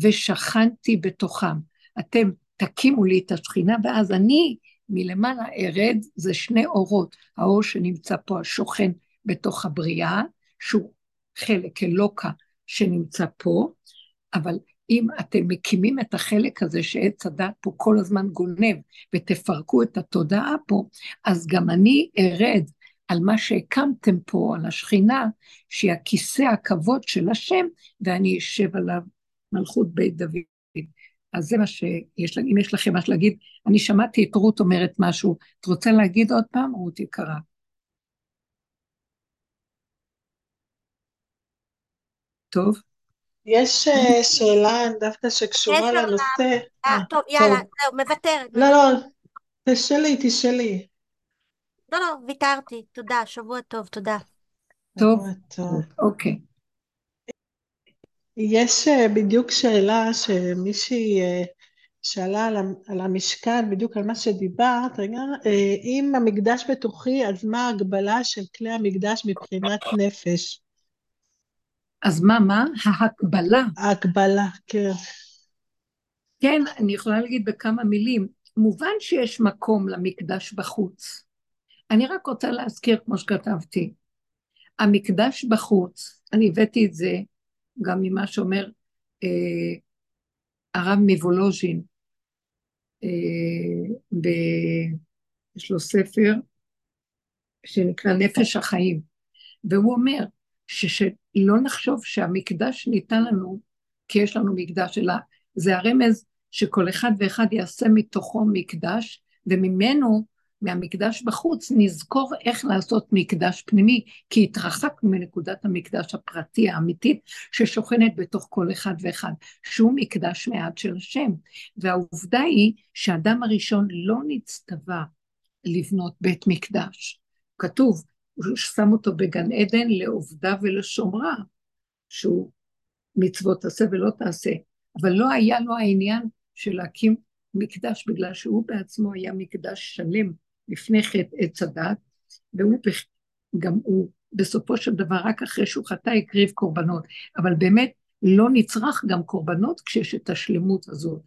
ושכנתי בתוכם. אתם תקימו לי את השכינה, ואז אני מלמעלה ארד, זה שני אורות, האור שנמצא פה, השוכן בתוך הבריאה, שהוא חלק אלוקה שנמצא פה, אבל אם אתם מקימים את החלק הזה שעץ הדת פה כל הזמן גונב, ותפרקו את התודעה פה, אז גם אני ארד על מה שהקמתם פה, על השכינה, שהיא הכיסא הכבוד של השם, ואני אשב עליו מלכות בית דוד. אז זה מה שיש, אם יש לכם מה להגיד, אני שמעתי את רות אומרת משהו, את רוצה להגיד עוד פעם, רות יקרה? טוב.
יש אה, שאלה דווקא שקשורה לנושא.
אה, טוב, יאללה, זהו, מוותרת.
לא, לא, תשאלי, תשאלי.
לא, לא, ויתרתי, תודה, שבוע טוב, תודה.
טוב, אוקיי.
יש אה, בדיוק שאלה שמישהי שאלה על המשכן, בדיוק על מה שדיברת, רגע, אם המקדש בתוכי, אז מה ההגבלה של כלי המקדש מבחינת נפש?
אז מה, מה? ההקבלה.
ההקבלה, כן.
כן, אני יכולה להגיד בכמה מילים. מובן שיש מקום למקדש בחוץ. אני רק רוצה להזכיר, כמו שכתבתי, המקדש בחוץ, אני הבאתי את זה גם ממה שאומר אה, הרב מוולוז'ין, אה, ב... יש לו ספר שנקרא נפש החיים, והוא אומר שלא נחשוב שהמקדש ניתן לנו כי יש לנו מקדש, אלא זה הרמז שכל אחד ואחד יעשה מתוכו מקדש, וממנו, מהמקדש בחוץ, נזכור איך לעשות מקדש פנימי, כי התרחקנו מנקודת המקדש הפרטי האמיתית ששוכנת בתוך כל אחד ואחד, שהוא מקדש מעט של השם. והעובדה היא שאדם הראשון לא נצטווה לבנות בית מקדש. כתוב, הוא שם אותו בגן עדן לעובדה ולשומרה, שהוא מצוות תעשה ולא תעשה, אבל לא היה לו העניין של להקים מקדש, בגלל שהוא בעצמו היה מקדש שלם לפני חטא עץ הדת, והוא גם הוא בסופו של דבר, רק אחרי שהוא חטא הקריב קורבנות, אבל באמת לא נצרך גם קורבנות כשיש את השלמות הזאת,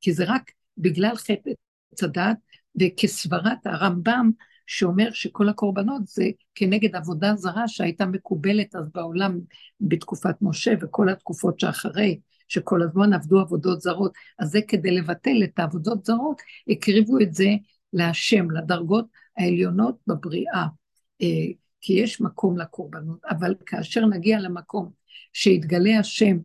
כי זה רק בגלל חטא עץ הדת, וכסברת הרמב"ם, שאומר שכל הקורבנות זה כנגד עבודה זרה שהייתה מקובלת אז בעולם בתקופת משה וכל התקופות שאחרי, שכל הזמן עבדו עבודות זרות, אז זה כדי לבטל את העבודות זרות, הקריבו את זה להשם, לדרגות העליונות בבריאה, אה, כי יש מקום לקורבנות, אבל כאשר נגיע למקום שיתגלה השם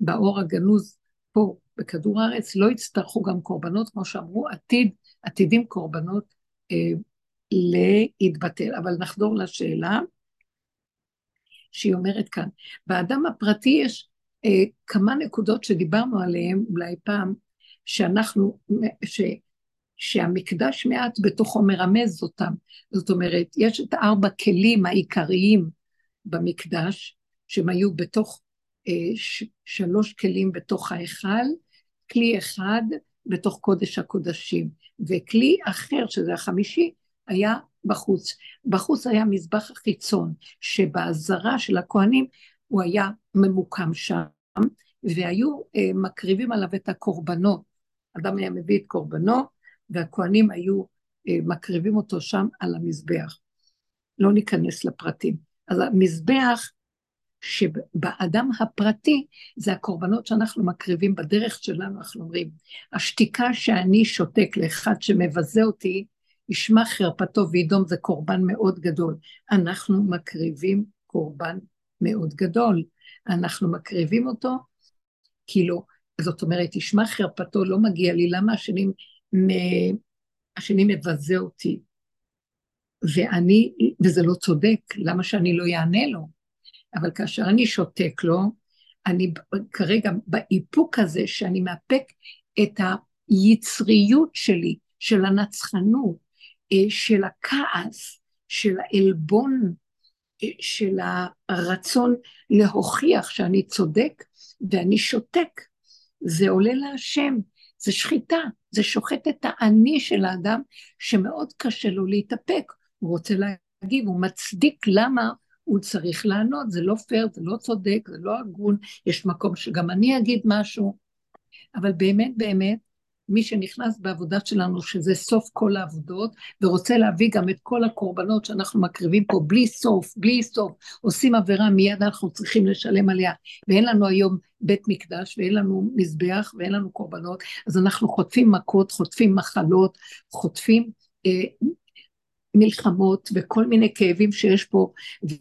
באור הגנוז פה בכדור הארץ, לא יצטרכו גם קורבנות, כמו שאמרו, עתיד, עתידים קורבנות אה, להתבטל. אבל נחזור לשאלה שהיא אומרת כאן. באדם הפרטי יש אה, כמה נקודות שדיברנו עליהן אולי פעם, שאנחנו, ש, שהמקדש מעט בתוכו מרמז אותם. זאת אומרת, יש את ארבע כלים העיקריים במקדש, שהם היו בתוך, אה, ש, שלוש כלים בתוך ההיכל, כלי אחד בתוך קודש הקודשים, וכלי אחר, שזה החמישי, היה בחוץ. בחוץ היה מזבח החיצון, שבאזהרה של הכהנים הוא היה ממוקם שם, והיו אה, מקריבים עליו את הקורבנות. אדם היה מביא את קורבנו, והכהנים היו אה, מקריבים אותו שם על המזבח. לא ניכנס לפרטים. אז המזבח שבאדם הפרטי זה הקורבנות שאנחנו מקריבים בדרך שלנו, אנחנו אומרים, השתיקה שאני שותק לאחד שמבזה אותי, ישמע חרפתו וידום זה קורבן מאוד גדול. אנחנו מקריבים קורבן מאוד גדול. אנחנו מקריבים אותו, כאילו, זאת אומרת, ישמע חרפתו, לא מגיע לי, למה השני, השני מבזה אותי? ואני, וזה לא צודק, למה שאני לא אענה לו? אבל כאשר אני שותק לו, אני כרגע באיפוק הזה שאני מאפק את היצריות שלי, של הנצחנות, אה, של הכעס, של העלבון, אה, של הרצון להוכיח שאני צודק, ואני שותק. זה עולה להשם, זה שחיטה, זה שוחט את האני של האדם, שמאוד קשה לו להתאפק. הוא רוצה להגיב, הוא מצדיק למה הוא צריך לענות, זה לא פייר, זה לא צודק, זה לא הגון, יש מקום שגם אני אגיד משהו, אבל באמת באמת, מי שנכנס בעבודה שלנו, שזה סוף כל העבודות, ורוצה להביא גם את כל הקורבנות שאנחנו מקריבים פה בלי סוף, בלי סוף, עושים עבירה, מיד אנחנו צריכים לשלם עליה, ואין לנו היום בית מקדש, ואין לנו מזבח, ואין לנו קורבנות, אז אנחנו חוטפים מכות, חוטפים מחלות, חוטפים אה, מלחמות וכל מיני כאבים שיש פה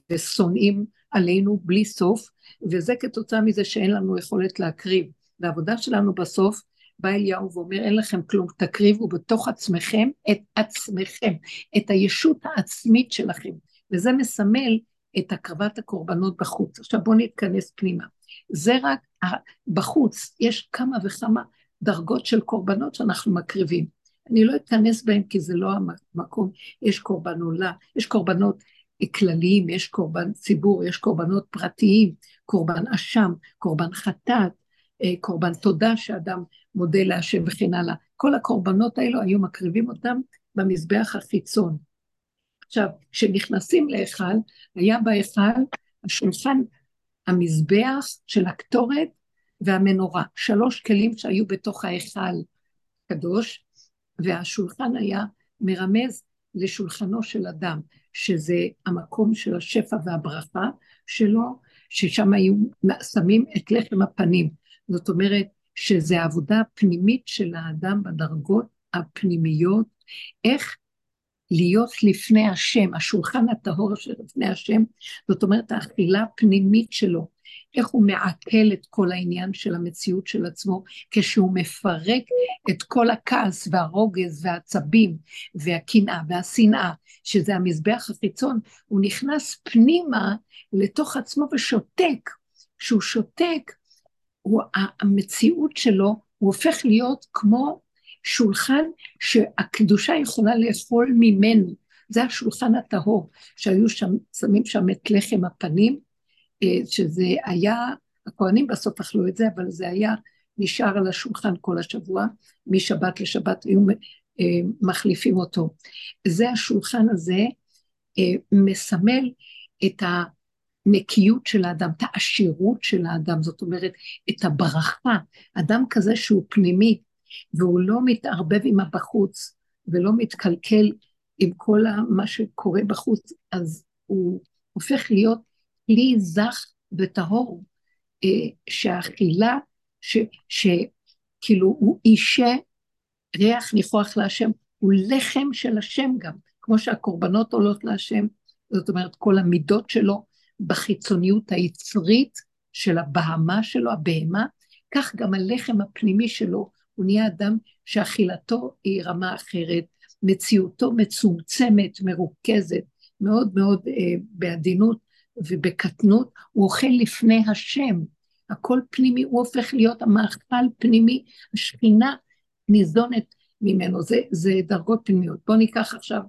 ושונאים עלינו בלי סוף, וזה כתוצאה מזה שאין לנו יכולת להקריב. והעבודה שלנו בסוף, בא אליהו ואומר, אין לכם כלום, תקריבו בתוך עצמכם את עצמכם, את הישות העצמית שלכם. וזה מסמל את הקרבת הקורבנות בחוץ. עכשיו בואו נתכנס פנימה. זה רק בחוץ, יש כמה וכמה דרגות של קורבנות שאנחנו מקריבים. אני לא אכנס בהם כי זה לא המקום, יש קורבן עולה, יש קורבנות כלליים, יש קורבן ציבור, יש קורבנות פרטיים, קורבן אשם, קורבן חטאת, קורבן תודה שאדם מודה להשם וכן הלאה. כל הקורבנות האלו היו מקריבים אותם במזבח החיצון. עכשיו, כשנכנסים להיכל, היה בהיכל השולחן, המזבח של הקטורת והמנורה, שלוש כלים שהיו בתוך ההיכל קדוש, והשולחן היה מרמז לשולחנו של אדם, שזה המקום של השפע והברכה שלו, ששם היו שמים את לחם הפנים. זאת אומרת שזה העבודה הפנימית של האדם בדרגות הפנימיות, איך להיות לפני השם, השולחן הטהור שלפני השם, זאת אומרת האכילה הפנימית שלו, איך הוא מעכל את כל העניין של המציאות של עצמו, כשהוא מפרק את כל הכעס והרוגז והעצבים והקנאה והשנאה, שזה המזבח החיצון, הוא נכנס פנימה לתוך עצמו ושותק. כשהוא שותק, הוא, המציאות שלו, הוא הופך להיות כמו שולחן שהקדושה יכולה לאכול ממנו. זה השולחן הטהור, שהיו שם, שמים שם את לחם הפנים, אה, שזה היה, הכהנים בסוף אכלו את זה, אבל זה היה נשאר על השולחן כל השבוע, משבת לשבת היו אה, מחליפים אותו. זה השולחן הזה אה, מסמל את הנקיות של האדם, את העשירות של האדם, זאת אומרת, את הברכה. אדם כזה שהוא פנימי, והוא לא מתערבב עם הבחוץ, ולא מתקלקל עם כל מה שקורה בחוץ, אז הוא הופך להיות כלי זך וטהור, אה, שהאכילה, שכאילו הוא אישה ריח ניחוח להשם, הוא לחם של השם גם, כמו שהקורבנות עולות להשם, זאת אומרת כל המידות שלו בחיצוניות היצרית של הבהמה שלו, הבהמה, כך גם הלחם הפנימי שלו, הוא נהיה אדם שאכילתו היא רמה אחרת, מציאותו מצומצמת, מרוכזת, מאוד מאוד אה, בעדינות, ובקטנות, הוא אוכל לפני השם. הכל פנימי, הוא הופך להיות המאכל פנימי, השכינה ניזונת ממנו, זה, זה דרגות פנימיות. בואו ניקח עכשיו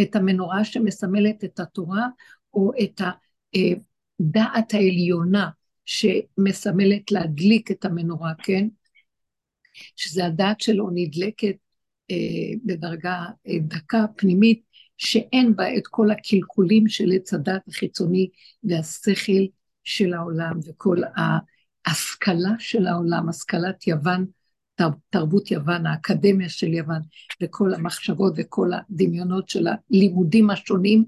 את המנורה שמסמלת את התורה, או את הדעת העליונה שמסמלת להדליק את המנורה, כן? שזה הדעת שלו נדלקת אה, בדרגה אה, דקה פנימית, שאין בה את כל הקלקולים של עץ הדת החיצוני והשכל של העולם וכל ההשכלה של העולם, השכלת יוון, תרבות יוון, האקדמיה של יוון, וכל המחשבות וכל הדמיונות של הלימודים השונים,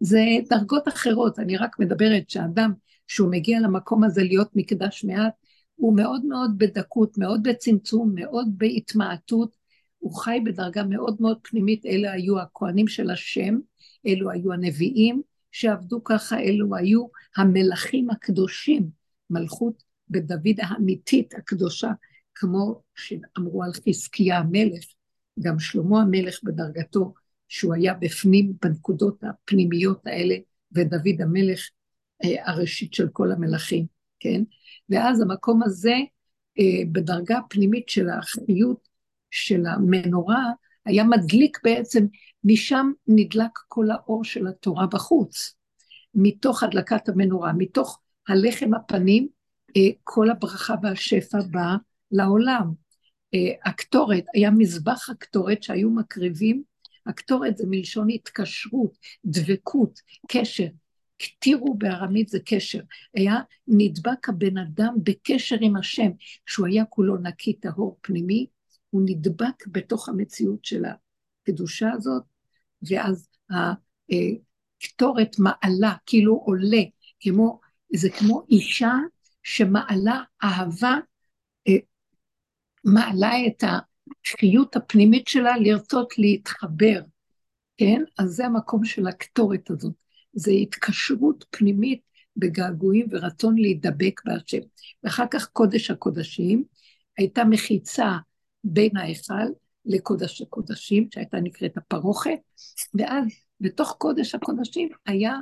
זה דרגות אחרות. אני רק מדברת שאדם, שהוא מגיע למקום הזה להיות מקדש מעט, הוא מאוד מאוד בדקות, מאוד בצמצום, מאוד בהתמעטות, הוא חי בדרגה מאוד מאוד פנימית, אלה היו הכהנים של השם, אלו היו הנביאים שעבדו ככה, אלו היו המלכים הקדושים, מלכות בדוד האמיתית הקדושה, כמו שאמרו על חזקיה המלך, גם שלמה המלך בדרגתו, שהוא היה בפנים, בנקודות הפנימיות האלה, ודוד המלך אה, הראשית של כל המלכים, כן? ואז המקום הזה, אה, בדרגה הפנימית של האחריות של המנורה, היה מדליק בעצם, משם נדלק כל האור של התורה בחוץ. מתוך הדלקת המנורה, מתוך הלחם הפנים, אה, כל הברכה והשפע בא לעולם. הקטורת, היה מזבח הקטורת שהיו מקריבים, הקטורת זה מלשון התקשרות, דבקות, קשר. קטירו בארמית זה קשר. היה נדבק הבן אדם בקשר עם השם, שהוא היה כולו נקי טהור פנימי, הוא נדבק בתוך המציאות של הקדושה הזאת, ואז הקטורת מעלה, כאילו עולה, כמו, זה כמו אישה שמעלה אהבה, אה, מעלה את השפיות הפנימית שלה לרצות להתחבר, כן? אז זה המקום של הקטורת הזאת. זה התקשרות פנימית בגעגועים ורצון להידבק בהשם. ואחר כך קודש הקודשים, הייתה מחיצה בין ההיכל לקודש הקודשים, שהייתה נקראת הפרוכת, ואז בתוך קודש הקודשים היה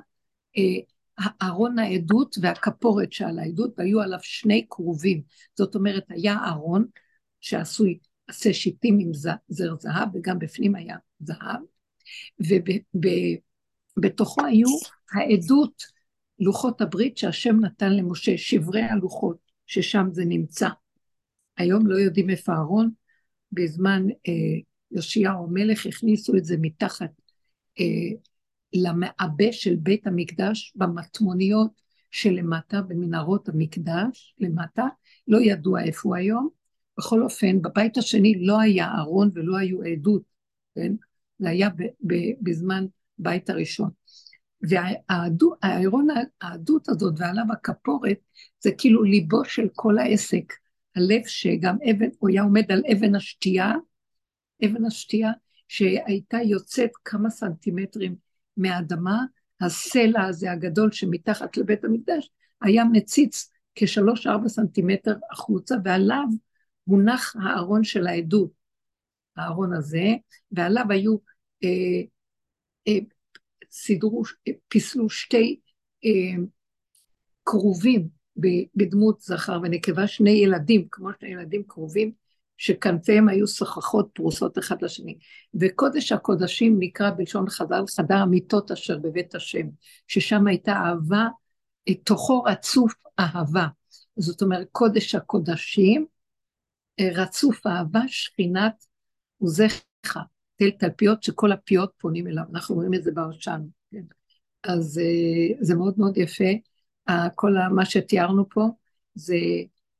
אה, ארון העדות והכפורת שעל העדות, והיו עליו שני כרובים. זאת אומרת, היה ארון שעשוי, עשה שיטים עם זר זהב, וגם בפנים היה זהב, ובתוכו היו העדות, לוחות הברית שהשם נתן למשה, שברי הלוחות, ששם זה נמצא. היום לא יודעים איפה הארון, בזמן אה, יאשיהו המלך הכניסו את זה מתחת אה, למעבה של בית המקדש במטמוניות שלמטה, במנהרות המקדש, למטה, לא ידוע איפה הוא היום. בכל אופן, בבית השני לא היה ארון ולא היו עדות, כן? זה היה ב, ב, בזמן בית הראשון. והארון העדות הזאת ועליו הכפורת, זה כאילו ליבו של כל העסק. הלב שגם אבן, הוא היה עומד על אבן השתייה, אבן השתייה שהייתה יוצאת כמה סנטימטרים מהאדמה, הסלע הזה הגדול שמתחת לבית המקדש היה מציץ כשלוש-ארבע סנטימטר החוצה, ועליו מונח הארון של העדות, הארון הזה, ועליו היו, אה, אה, סידרו, אה, פיסלו שתי אה, כרובים בדמות זכר ונקבה, שני ילדים, כמו שני ילדים קרובים, שכנפיהם היו סככות פרוסות אחד לשני. וקודש הקודשים נקרא בלשון חז"ל חדר המיטות אשר בבית השם, ששם הייתה אהבה, תוכו רצוף אהבה. זאת אומרת, קודש הקודשים, אה, רצוף אהבה, שכינת עוזך, תל תלפיות שכל הפיות פונים אליו, אנחנו רואים את זה בהושענו. כן? אז אה, זה מאוד מאוד יפה. כל מה שתיארנו פה זה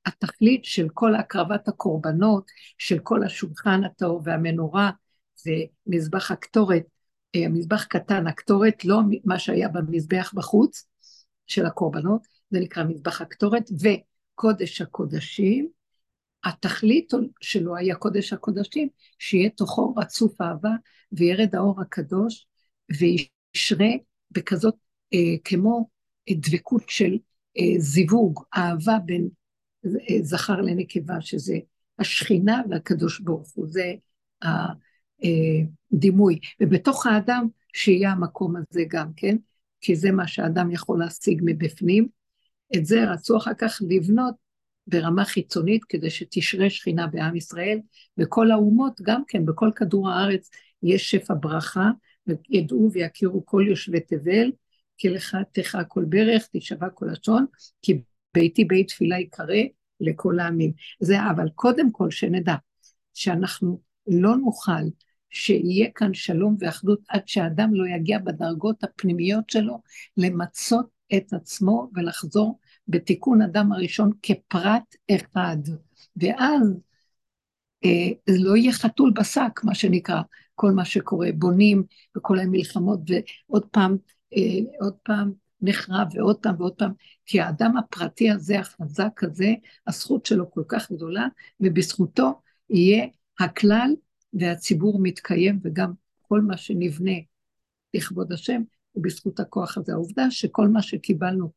התכלית של כל הקרבת הקורבנות, של כל השולחן הטהור והמנורה, זה מזבח הקטורת, אה, מזבח קטן, הקטורת, לא מה שהיה במזבח בחוץ של הקורבנות, זה נקרא מזבח הקטורת, וקודש הקודשים, התכלית שלו היה קודש הקודשים, שיהיה תוכו רצוף אהבה, וירד האור הקדוש, וישרה בכזאת, אה, כמו דבקות של אה, זיווג, אהבה בין אה, זכר לנקבה, שזה השכינה והקדוש ברוך הוא, זה הדימוי. ובתוך האדם שיהיה המקום הזה גם כן, כי זה מה שהאדם יכול להשיג מבפנים. את זה רצו אחר כך לבנות ברמה חיצונית כדי שתשרה שכינה בעם ישראל, וכל האומות גם כן, בכל כדור הארץ יש שפע ברכה, וידעו ויכירו כל יושבי תבל, כי לך תכה כל ברך, תשבע כל לשון, כי ביתי בית תפילה יקרא, לכל העמים. זה, אבל קודם כל שנדע שאנחנו לא נוכל שיהיה כאן שלום ואחדות עד שהאדם לא יגיע בדרגות הפנימיות שלו למצות את עצמו ולחזור בתיקון אדם הראשון כפרט אחד. ואז אה, לא יהיה חתול בשק, מה שנקרא, כל מה שקורה, בונים וכל המלחמות, ועוד פעם, אה, עוד פעם נחרב ועוד פעם ועוד פעם, כי האדם הפרטי הזה, החזק הזה, הזכות שלו כל כך גדולה, ובזכותו יהיה הכלל והציבור מתקיים, וגם כל מה שנבנה לכבוד השם, הוא בזכות הכוח הזה. העובדה שכל מה שקיבלנו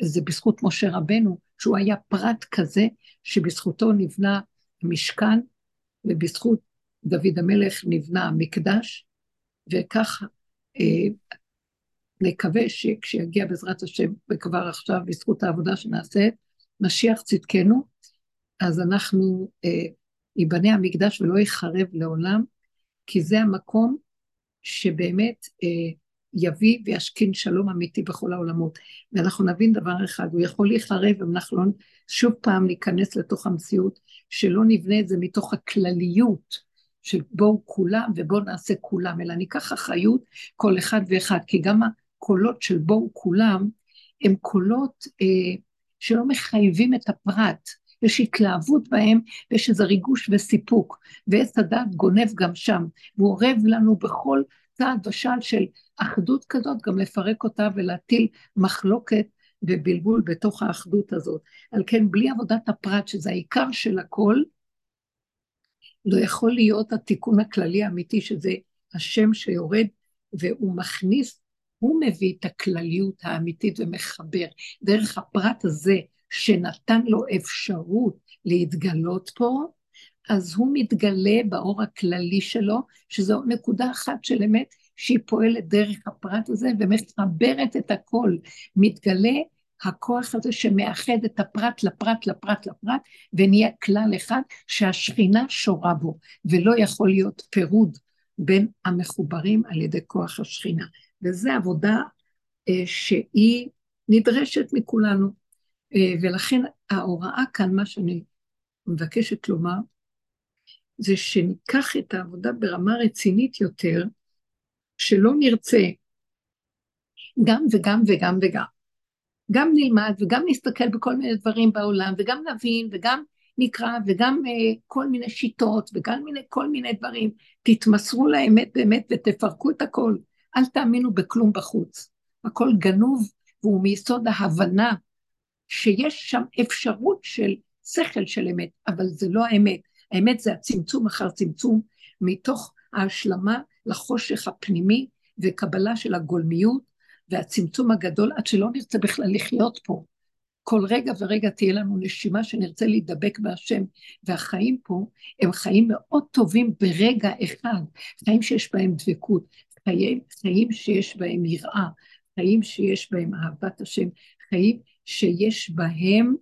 זה בזכות משה רבנו, שהוא היה פרט כזה, שבזכותו נבנה המשכן, ובזכות דוד המלך נבנה המקדש, וככה אה, נקווה שכשיגיע בעזרת השם, וכבר עכשיו בזכות העבודה שנעשית, משיח צדקנו, אז אנחנו, אה, ייבנה המקדש ולא ייחרב לעולם, כי זה המקום שבאמת אה, יביא וישכין שלום אמיתי בכל העולמות. ואנחנו נבין דבר אחד, הוא יכול להיחרב אם אנחנו לא שוב פעם ניכנס לתוך המציאות, שלא נבנה את זה מתוך הכלליות של בואו כולם ובואו נעשה כולם, אלא ניקח אחריות כל אחד ואחד, כי גם הקולות של בואו כולם, הם קולות אה, שלא מחייבים את הפרט, יש התלהבות בהם ויש איזה ריגוש וסיפוק, ועץ הדת גונב גם שם, והוא אורב לנו בכל צעד ושעל של אחדות כזאת, גם לפרק אותה ולהטיל מחלוקת ובלבול בתוך האחדות הזאת. על כן, בלי עבודת הפרט, שזה העיקר של הכל, לא יכול להיות התיקון הכללי האמיתי, שזה השם שיורד והוא מכניס, הוא מביא את הכלליות האמיתית ומחבר. דרך הפרט הזה, שנתן לו אפשרות להתגלות פה, אז הוא מתגלה באור הכללי שלו, שזו נקודה אחת של אמת שהיא פועלת דרך הפרט הזה ומחברת את הכל. מתגלה הכוח הזה שמאחד את הפרט לפרט לפרט לפרט, ונהיה כלל אחד שהשכינה שורה בו, ולא יכול להיות פירוד בין המחוברים על ידי כוח השכינה. וזו עבודה אה, שהיא נדרשת מכולנו, אה, ולכן ההוראה כאן, מה שאני מבקשת לומר, זה שניקח את העבודה ברמה רצינית יותר, שלא נרצה גם וגם וגם וגם. גם נלמד וגם נסתכל בכל מיני דברים בעולם וגם נבין וגם נקרא וגם uh, כל מיני שיטות וגם מיני, כל מיני דברים. תתמסרו לאמת באמת ותפרקו את הכל. אל תאמינו בכלום בחוץ. הכל גנוב והוא מיסוד ההבנה שיש שם אפשרות של שכל של אמת, אבל זה לא האמת. האמת זה הצמצום אחר צמצום מתוך ההשלמה לחושך הפנימי וקבלה של הגולמיות והצמצום הגדול עד שלא נרצה בכלל לחיות פה. כל רגע ורגע תהיה לנו נשימה שנרצה להידבק בהשם, והחיים פה הם חיים מאוד טובים ברגע אחד, חיים שיש בהם דבקות, חיים, חיים שיש בהם יראה, חיים שיש בהם אהבת השם, חיים שיש בהם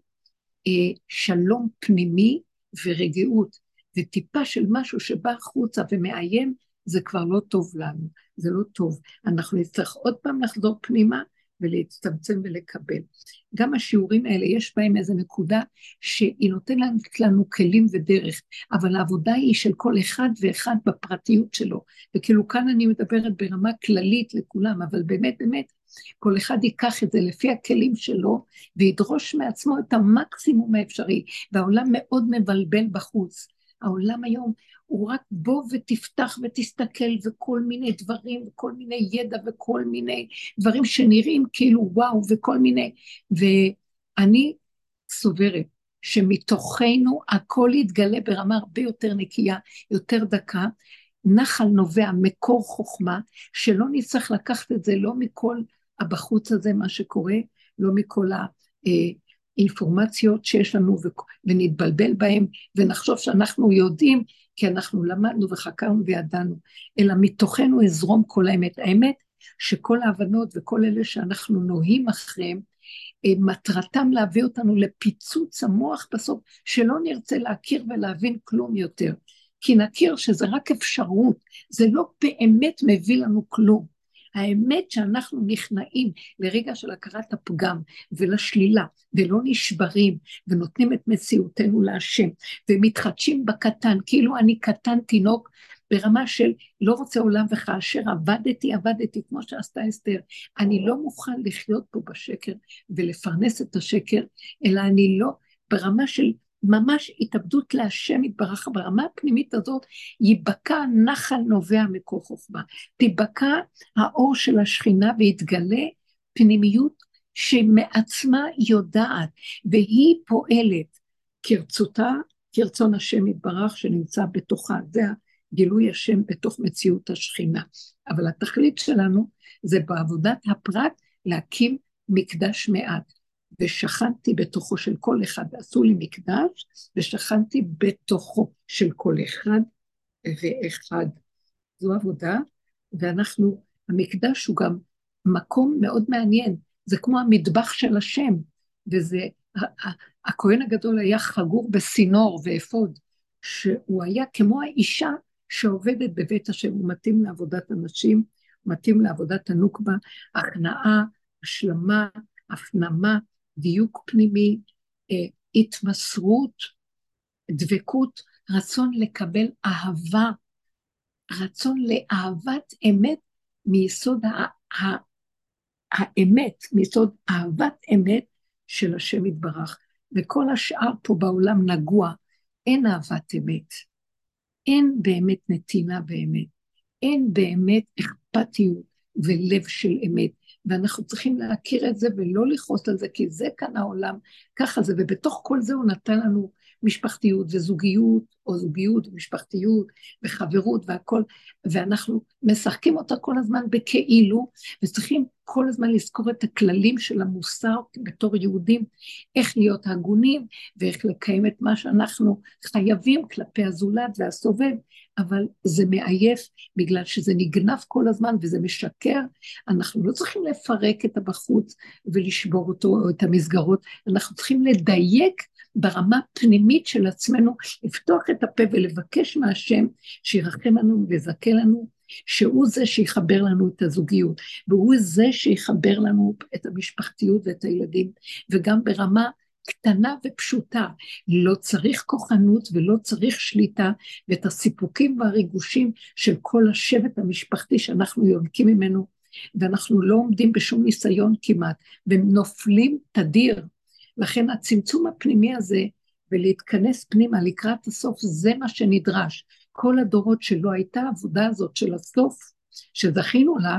אה, שלום פנימי ורגיעות, וטיפה של משהו שבא החוצה ומאיים, זה כבר לא טוב לנו, זה לא טוב. אנחנו נצטרך עוד פעם לחזור פנימה ולהצטמצם ולקבל. גם השיעורים האלה, יש בהם איזו נקודה שהיא נותנת לנו כלים ודרך, אבל העבודה היא של כל אחד ואחד בפרטיות שלו. וכאילו כאן אני מדברת ברמה כללית לכולם, אבל באמת באמת, כל אחד ייקח את זה לפי הכלים שלו, וידרוש מעצמו את המקסימום האפשרי. והעולם מאוד מבלבל בחוץ. העולם היום הוא רק בוא ותפתח ותסתכל וכל מיני דברים וכל מיני ידע וכל מיני דברים שנראים כאילו וואו וכל מיני, ואני סוברת שמתוכנו הכל יתגלה ברמה הרבה יותר נקייה, יותר דקה, נחל נובע מקור חוכמה, שלא נצטרך לקחת את זה לא מכל הבחוץ הזה, מה שקורה, לא מכל ה... אה, אינפורמציות שיש לנו ונתבלבל בהן ונחשוב שאנחנו יודעים כי אנחנו למדנו וחקרנו וידענו, אלא מתוכנו יזרום כל האמת. האמת שכל ההבנות וכל אלה שאנחנו נוהים אחריהם, אה, מטרתם להביא אותנו לפיצוץ המוח בסוף, שלא נרצה להכיר ולהבין כלום יותר. כי נכיר שזה רק אפשרות, זה לא באמת מביא לנו כלום. האמת שאנחנו נכנעים לרגע של הכרת הפגם ולשלילה, ולא נשברים, ונותנים את מציאותנו להשם, ומתחדשים בקטן, כאילו אני קטן תינוק ברמה של לא רוצה עולם וכאשר עבדתי, עבדתי, כמו שעשתה אסתר. אני לא מוכן לחיות פה בשקר ולפרנס את השקר, אלא אני לא, ברמה של ממש התאבדות להשם יתברך, ברמה הפנימית הזאת ייבקע נחל נובע מקור חוכמה. תיבקע האור של השכינה ויתגלה פנימיות שמעצמה יודעת, והיא פועלת כרצותה, כרצון השם יתברך שנמצא בתוכה. זה גילוי השם בתוך מציאות השכינה. אבל התכלית שלנו זה בעבודת הפרט להקים מקדש מעט. ושכנתי בתוכו של כל אחד, ועשו לי מקדש, ושכנתי בתוכו של כל אחד ואחד. זו עבודה, ואנחנו, המקדש הוא גם מקום מאוד מעניין, זה כמו המטבח של השם, וזה, הכהן הגדול היה חגור בסינור ואפוד, שהוא היה כמו האישה שעובדת בבית השם, הוא מתאים לעבודת הנשים, מתאים לעבודת הנוקבה, הכנעה, השלמה, הפנמה, דיוק פנימי, אה, התמסרות, דבקות, רצון לקבל אהבה, רצון לאהבת אמת מיסוד האמת, מיסוד אהבת אמת של השם יתברך. וכל השאר פה בעולם נגוע, אין אהבת אמת. אין באמת נתינה באמת, אין באמת אכפתיות ולב של אמת, ואנחנו צריכים להכיר את זה ולא לכעוס על זה, כי זה כאן העולם, ככה זה, ובתוך כל זה הוא נתן לנו משפחתיות וזוגיות, או זוגיות ומשפחתיות וחברות והכל, ואנחנו משחקים אותה כל הזמן בכאילו, וצריכים כל הזמן לזכור את הכללים של המוסר בתור יהודים, איך להיות הגונים ואיך לקיים את מה שאנחנו חייבים כלפי הזולת והסובב, אבל זה מעייף בגלל שזה נגנב כל הזמן וזה משקר. אנחנו לא צריכים לפרק את הבחוץ ולשבור אותו או את המסגרות, אנחנו צריכים לדייק ברמה פנימית של עצמנו, לפתוח את הפה ולבקש מהשם שירחם לנו ויזכה לנו, שהוא זה שיחבר לנו את הזוגיות, והוא זה שיחבר לנו את המשפחתיות ואת הילדים, וגם ברמה קטנה ופשוטה. לא צריך כוחנות ולא צריך שליטה, ואת הסיפוקים והריגושים של כל השבט המשפחתי שאנחנו יונקים ממנו, ואנחנו לא עומדים בשום ניסיון כמעט, ונופלים תדיר. לכן הצמצום הפנימי הזה, ולהתכנס פנימה לקראת הסוף, זה מה שנדרש. כל הדורות שלא הייתה העבודה הזאת של הסוף, שזכינו לה,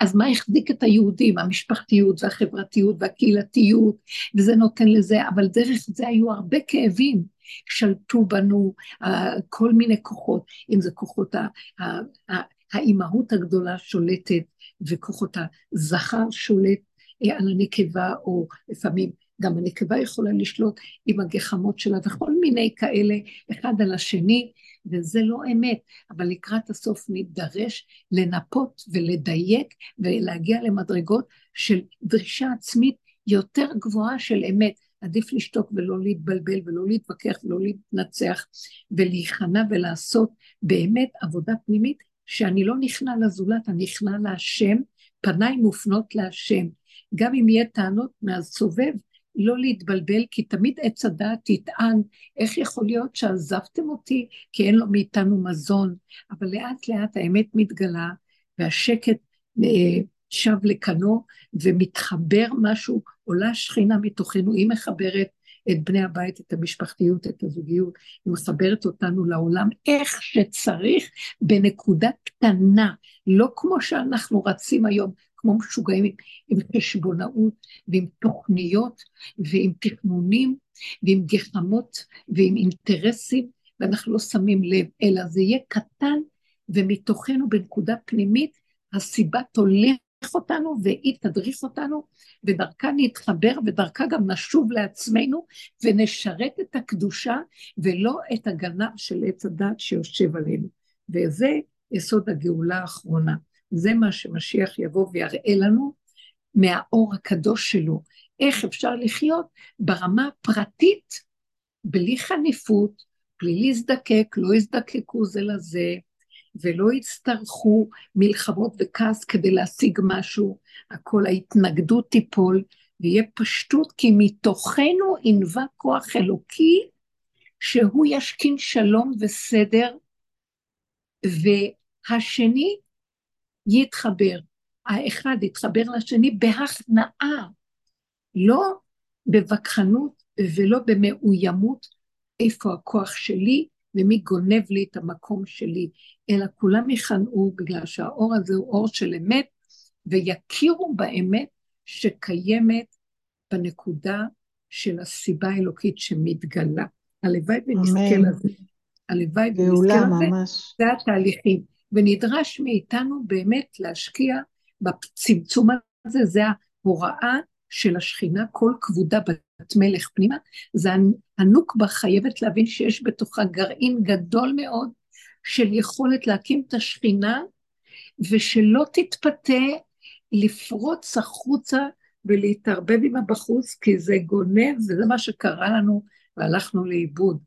אז מה החזיק את היהודים? המשפחתיות והחברתיות והקהילתיות, וזה נותן לזה, אבל דרך זה היו הרבה כאבים. שלטו בנו כל מיני כוחות, אם זה כוחות האימהות הגדולה שולטת, וכוחות הזכר שולט אה, על הנקבה, או לפעמים גם הנקבה יכולה לשלוט עם הגחמות שלה, וכל מיני כאלה, אחד על השני, וזה לא אמת, אבל לקראת הסוף נידרש לנפות ולדייק ולהגיע למדרגות של דרישה עצמית יותר גבוהה של אמת. עדיף לשתוק ולא להתבלבל ולא להתווכח ולא להתנצח ולהיכנע ולעשות באמת עבודה פנימית שאני לא נכנע לזולת, אני נכנע להשם, פניי מופנות להשם. גם אם יהיה טענות מהסובב, לא להתבלבל, כי תמיד עץ הדעת יטען, איך יכול להיות שעזבתם אותי כי אין לו מאיתנו מזון, אבל לאט לאט האמת מתגלה, והשקט אה, שב לכנו, ומתחבר משהו, עולה שכינה מתוכנו, היא מחברת את בני הבית, את המשפחתיות, את הזוגיות, היא מחברת אותנו לעולם איך שצריך, בנקודה קטנה, לא כמו שאנחנו רצים היום, כמו משוגעים עם, חשבונאות ועם תוכניות ועם תכנונים ועם גחמות ועם אינטרסים, ואנחנו לא שמים לב, אלא זה יהיה קטן ומתוכנו בנקודה פנימית הסיבה תולך אותנו והיא תדריך אותנו, ודרכה נתחבר ודרכה גם נשוב לעצמנו ונשרת את הקדושה ולא את הגנב של עץ הדת שיושב עלינו. וזה יסוד הגאולה האחרונה. זה מה שמשיח יבוא ויראה לנו מהאור הקדוש שלו, איך אפשר לחיות? ברמה הפרטית, בלי חניפות, בלי להזדקק, לא יזדקקו זה לזה, ולא יצטרכו מלחמות וכעס כדי להשיג משהו, הכל ההתנגדות תיפול, ויהיה פשטות, כי מתוכנו ינבע כוח אלוקי, שהוא ישכין שלום וסדר, והשני יתחבר. האחד יתחבר לשני בהכנעה, לא בווכחנות ולא במאוימות, איפה הכוח שלי ומי גונב לי את המקום שלי, אלא כולם יכנעו בגלל שהאור הזה הוא אור של אמת, ויכירו באמת שקיימת בנקודה של הסיבה האלוקית שמתגלה. הלוואי ונזכה לזה. הלוואי ונזכה לזה. זה התהליכים. ונדרש מאיתנו באמת להשקיע בצמצום הזה, זה ההוראה של השכינה, כל כבודה בת מלך פנימה, זה הנוקבה חייבת להבין שיש בתוכה גרעין גדול מאוד של יכולת להקים את השכינה, ושלא תתפתה לפרוץ החוצה ולהתערבב עם הבחוץ, כי זה גונב, וזה מה שקרה לנו, והלכנו לאיבוד.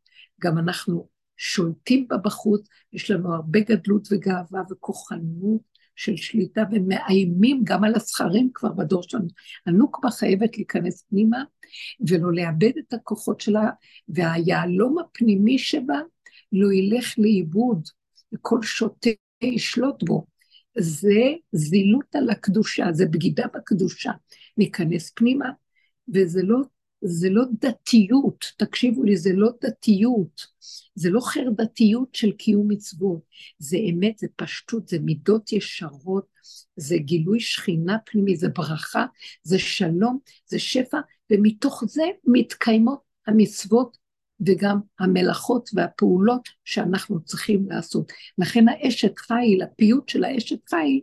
גם אנחנו שולטים בבחוץ, יש לנו הרבה גדלות וגאווה וכוחנות של שליטה, ומאיימים גם על הסכרים כבר בדור שלנו. הנוקבה חייבת להיכנס פנימה ולא לאבד את הכוחות שלה, והיהלום הפנימי שבה לא ילך לאיבוד, וכל שוטה ישלוט בו. זה זילות על הקדושה, זה בגידה בקדושה. ניכנס פנימה, וזה לא, זה לא דתיות, תקשיבו לי, זה לא דתיות, זה לא חרדתיות של קיום מצוות, זה אמת, זה פשטות, זה מידות ישרות, זה גילוי שכינה פנימי, זה ברכה, זה שלום, זה שפע, ומתוך זה מתקיימות המצוות וגם המלאכות והפעולות שאנחנו צריכים לעשות. לכן האשת חיל, הפיוט של האשת חיל,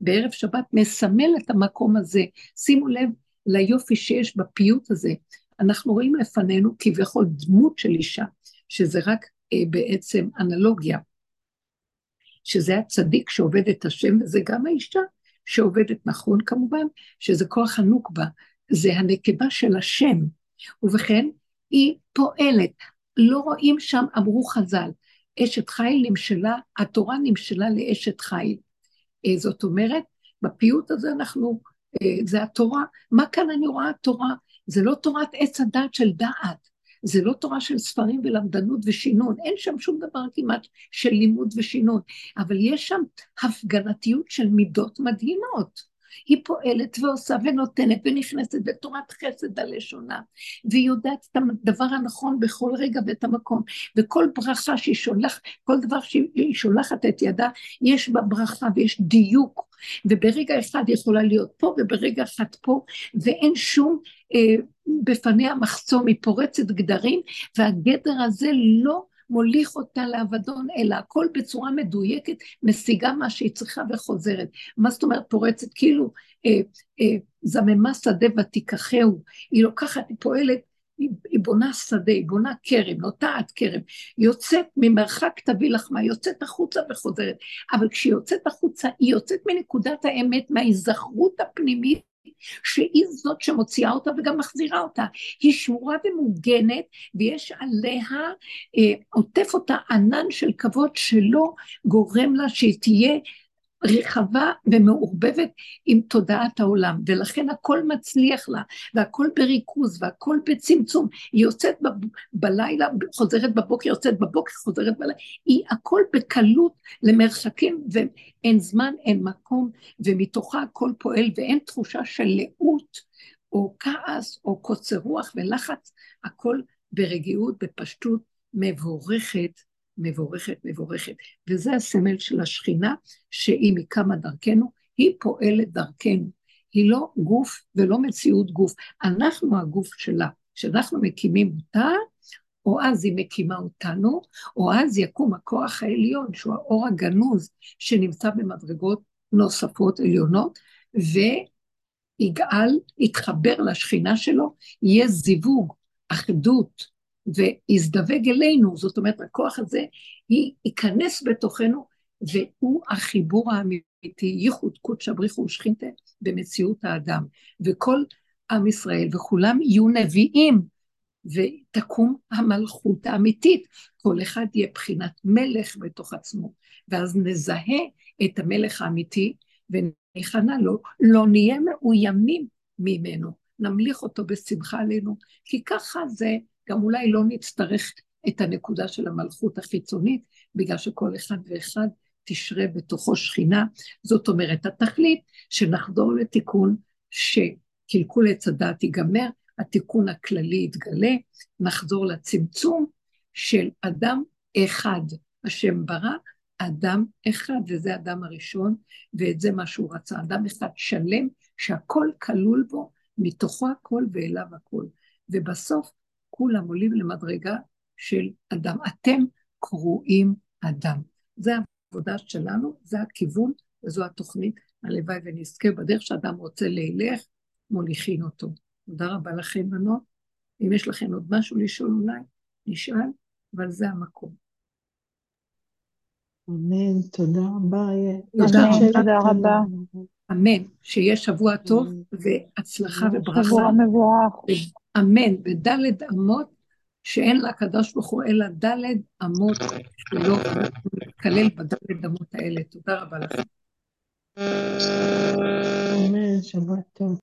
בערב שבת מסמל את המקום הזה. שימו לב ליופי שיש בפיוט הזה. אנחנו רואים לפנינו כביכול דמות של אישה, שזה רק אה, בעצם אנלוגיה, שזה הצדיק שעובד את השם, וזה גם האישה שעובדת נכון כמובן, שזה כוח הנוקבה, זה הנקבה של השם, ובכן, היא פועלת. לא רואים שם, אמרו חז"ל, אשת חיל נמשלה, התורה נמשלה לאשת חיל. אה, זאת אומרת, בפיוט הזה אנחנו, אה, זה התורה. מה כאן אני רואה תורה? זה לא תורת עץ הדת של דעת, זה לא תורה של ספרים ולמדנות ושינון, אין שם שום דבר כמעט של לימוד ושינון, אבל יש שם הפגנתיות של מידות מדהימות. היא פועלת ועושה ונותנת ונכנסת בתורת חסד הלשונה, והיא יודעת את הדבר הנכון בכל רגע ואת המקום, וכל ברכה שהיא שולחת, כל דבר שהיא שולחת את ידה, יש בה ברכה ויש דיוק, וברגע אחד יכולה להיות פה וברגע אחד פה, ואין שום אה, בפניה מחסום, היא פורצת גדרים, והגדר הזה לא מוליך אותה לאבדון, אלא הכל בצורה מדויקת, משיגה מה שהיא צריכה וחוזרת. מה זאת אומרת פורצת? כאילו אה, אה, זממה שדה ותיקחהו, היא לוקחת, היא פועלת, היא, היא בונה שדה, היא בונה כרם, נוטעת כרם, יוצאת ממרחק תביא לחמה, יוצאת החוצה וחוזרת, אבל כשהיא יוצאת החוצה, היא יוצאת מנקודת האמת, מההיזכרות הפנימית שהיא זאת שמוציאה אותה וגם מחזירה אותה. היא שמורה ומוגנת, ויש עליה, אה, עוטף אותה ענן של כבוד שלא גורם לה שהיא תהיה רחבה ומעורבבת עם תודעת העולם, ולכן הכל מצליח לה, והכל בריכוז, והכל בצמצום. היא יוצאת ב- בלילה, חוזרת בבוקר, יוצאת בבוקר, חוזרת בלילה, היא הכל בקלות למרחקים, ואין זמן, אין מקום, ומתוכה הכל פועל, ואין תחושה של לאות, או כעס, או קוצר רוח ולחץ, הכל ברגיעות, בפשטות מבורכת. מבורכת, מבורכת. וזה הסמל של השכינה, שהיא מקמה דרכנו, היא פועלת דרכנו. היא לא גוף ולא מציאות גוף. אנחנו הגוף שלה. כשאנחנו מקימים אותה, או אז היא מקימה אותנו, או אז יקום הכוח העליון, שהוא האור הגנוז, שנמצא במדרגות נוספות עליונות, ויגאל, יתחבר לשכינה שלו, יהיה זיווג, אחדות, ויזדווג אלינו, זאת אומרת, הכוח הזה ייכנס בתוכנו, והוא החיבור האמיתי, ייחוד קודשא בריחו ושכינתה במציאות האדם. וכל עם ישראל וכולם יהיו נביאים, ותקום המלכות האמיתית. כל אחד יהיה בחינת מלך בתוך עצמו, ואז נזהה את המלך האמיתי ונכנע לו, לא נהיה מאוימים ממנו, נמליך אותו בשמחה עלינו, כי ככה זה, גם אולי לא נצטרך את הנקודה של המלכות החיצונית, בגלל שכל אחד ואחד תשרה בתוכו שכינה. זאת אומרת, התכלית שנחזור לתיקון שקלקול עץ הדעת ייגמר, התיקון הכללי יתגלה, נחזור לצמצום של אדם אחד. השם ברא אדם אחד, וזה אדם הראשון, ואת זה מה שהוא רצה, אדם אחד שלם, שהכל כלול בו, מתוכו הכל ואליו הכל. ובסוף כולם עולים למדרגה של אדם. אתם קרואים אדם. זה העבודה שלנו, זה הכיוון וזו התוכנית. הלוואי ונזכה בדרך שאדם רוצה לילך, מוליכין אותו. תודה רבה לכם, בנות. אם יש לכם עוד משהו לשאול אולי, נשאל, אבל זה המקום.
אמן, תודה רבה.
תודה רבה.
אמן, שיהיה שבוע טוב והצלחה וברכה.
שבוע מבורך.
אמן, ודלת אמות שאין לקדוש ברוך הוא אלא דלת אמות שלא נתקלל בדלת אמות האלה. תודה רבה לכם.
אמן, שבת טוב.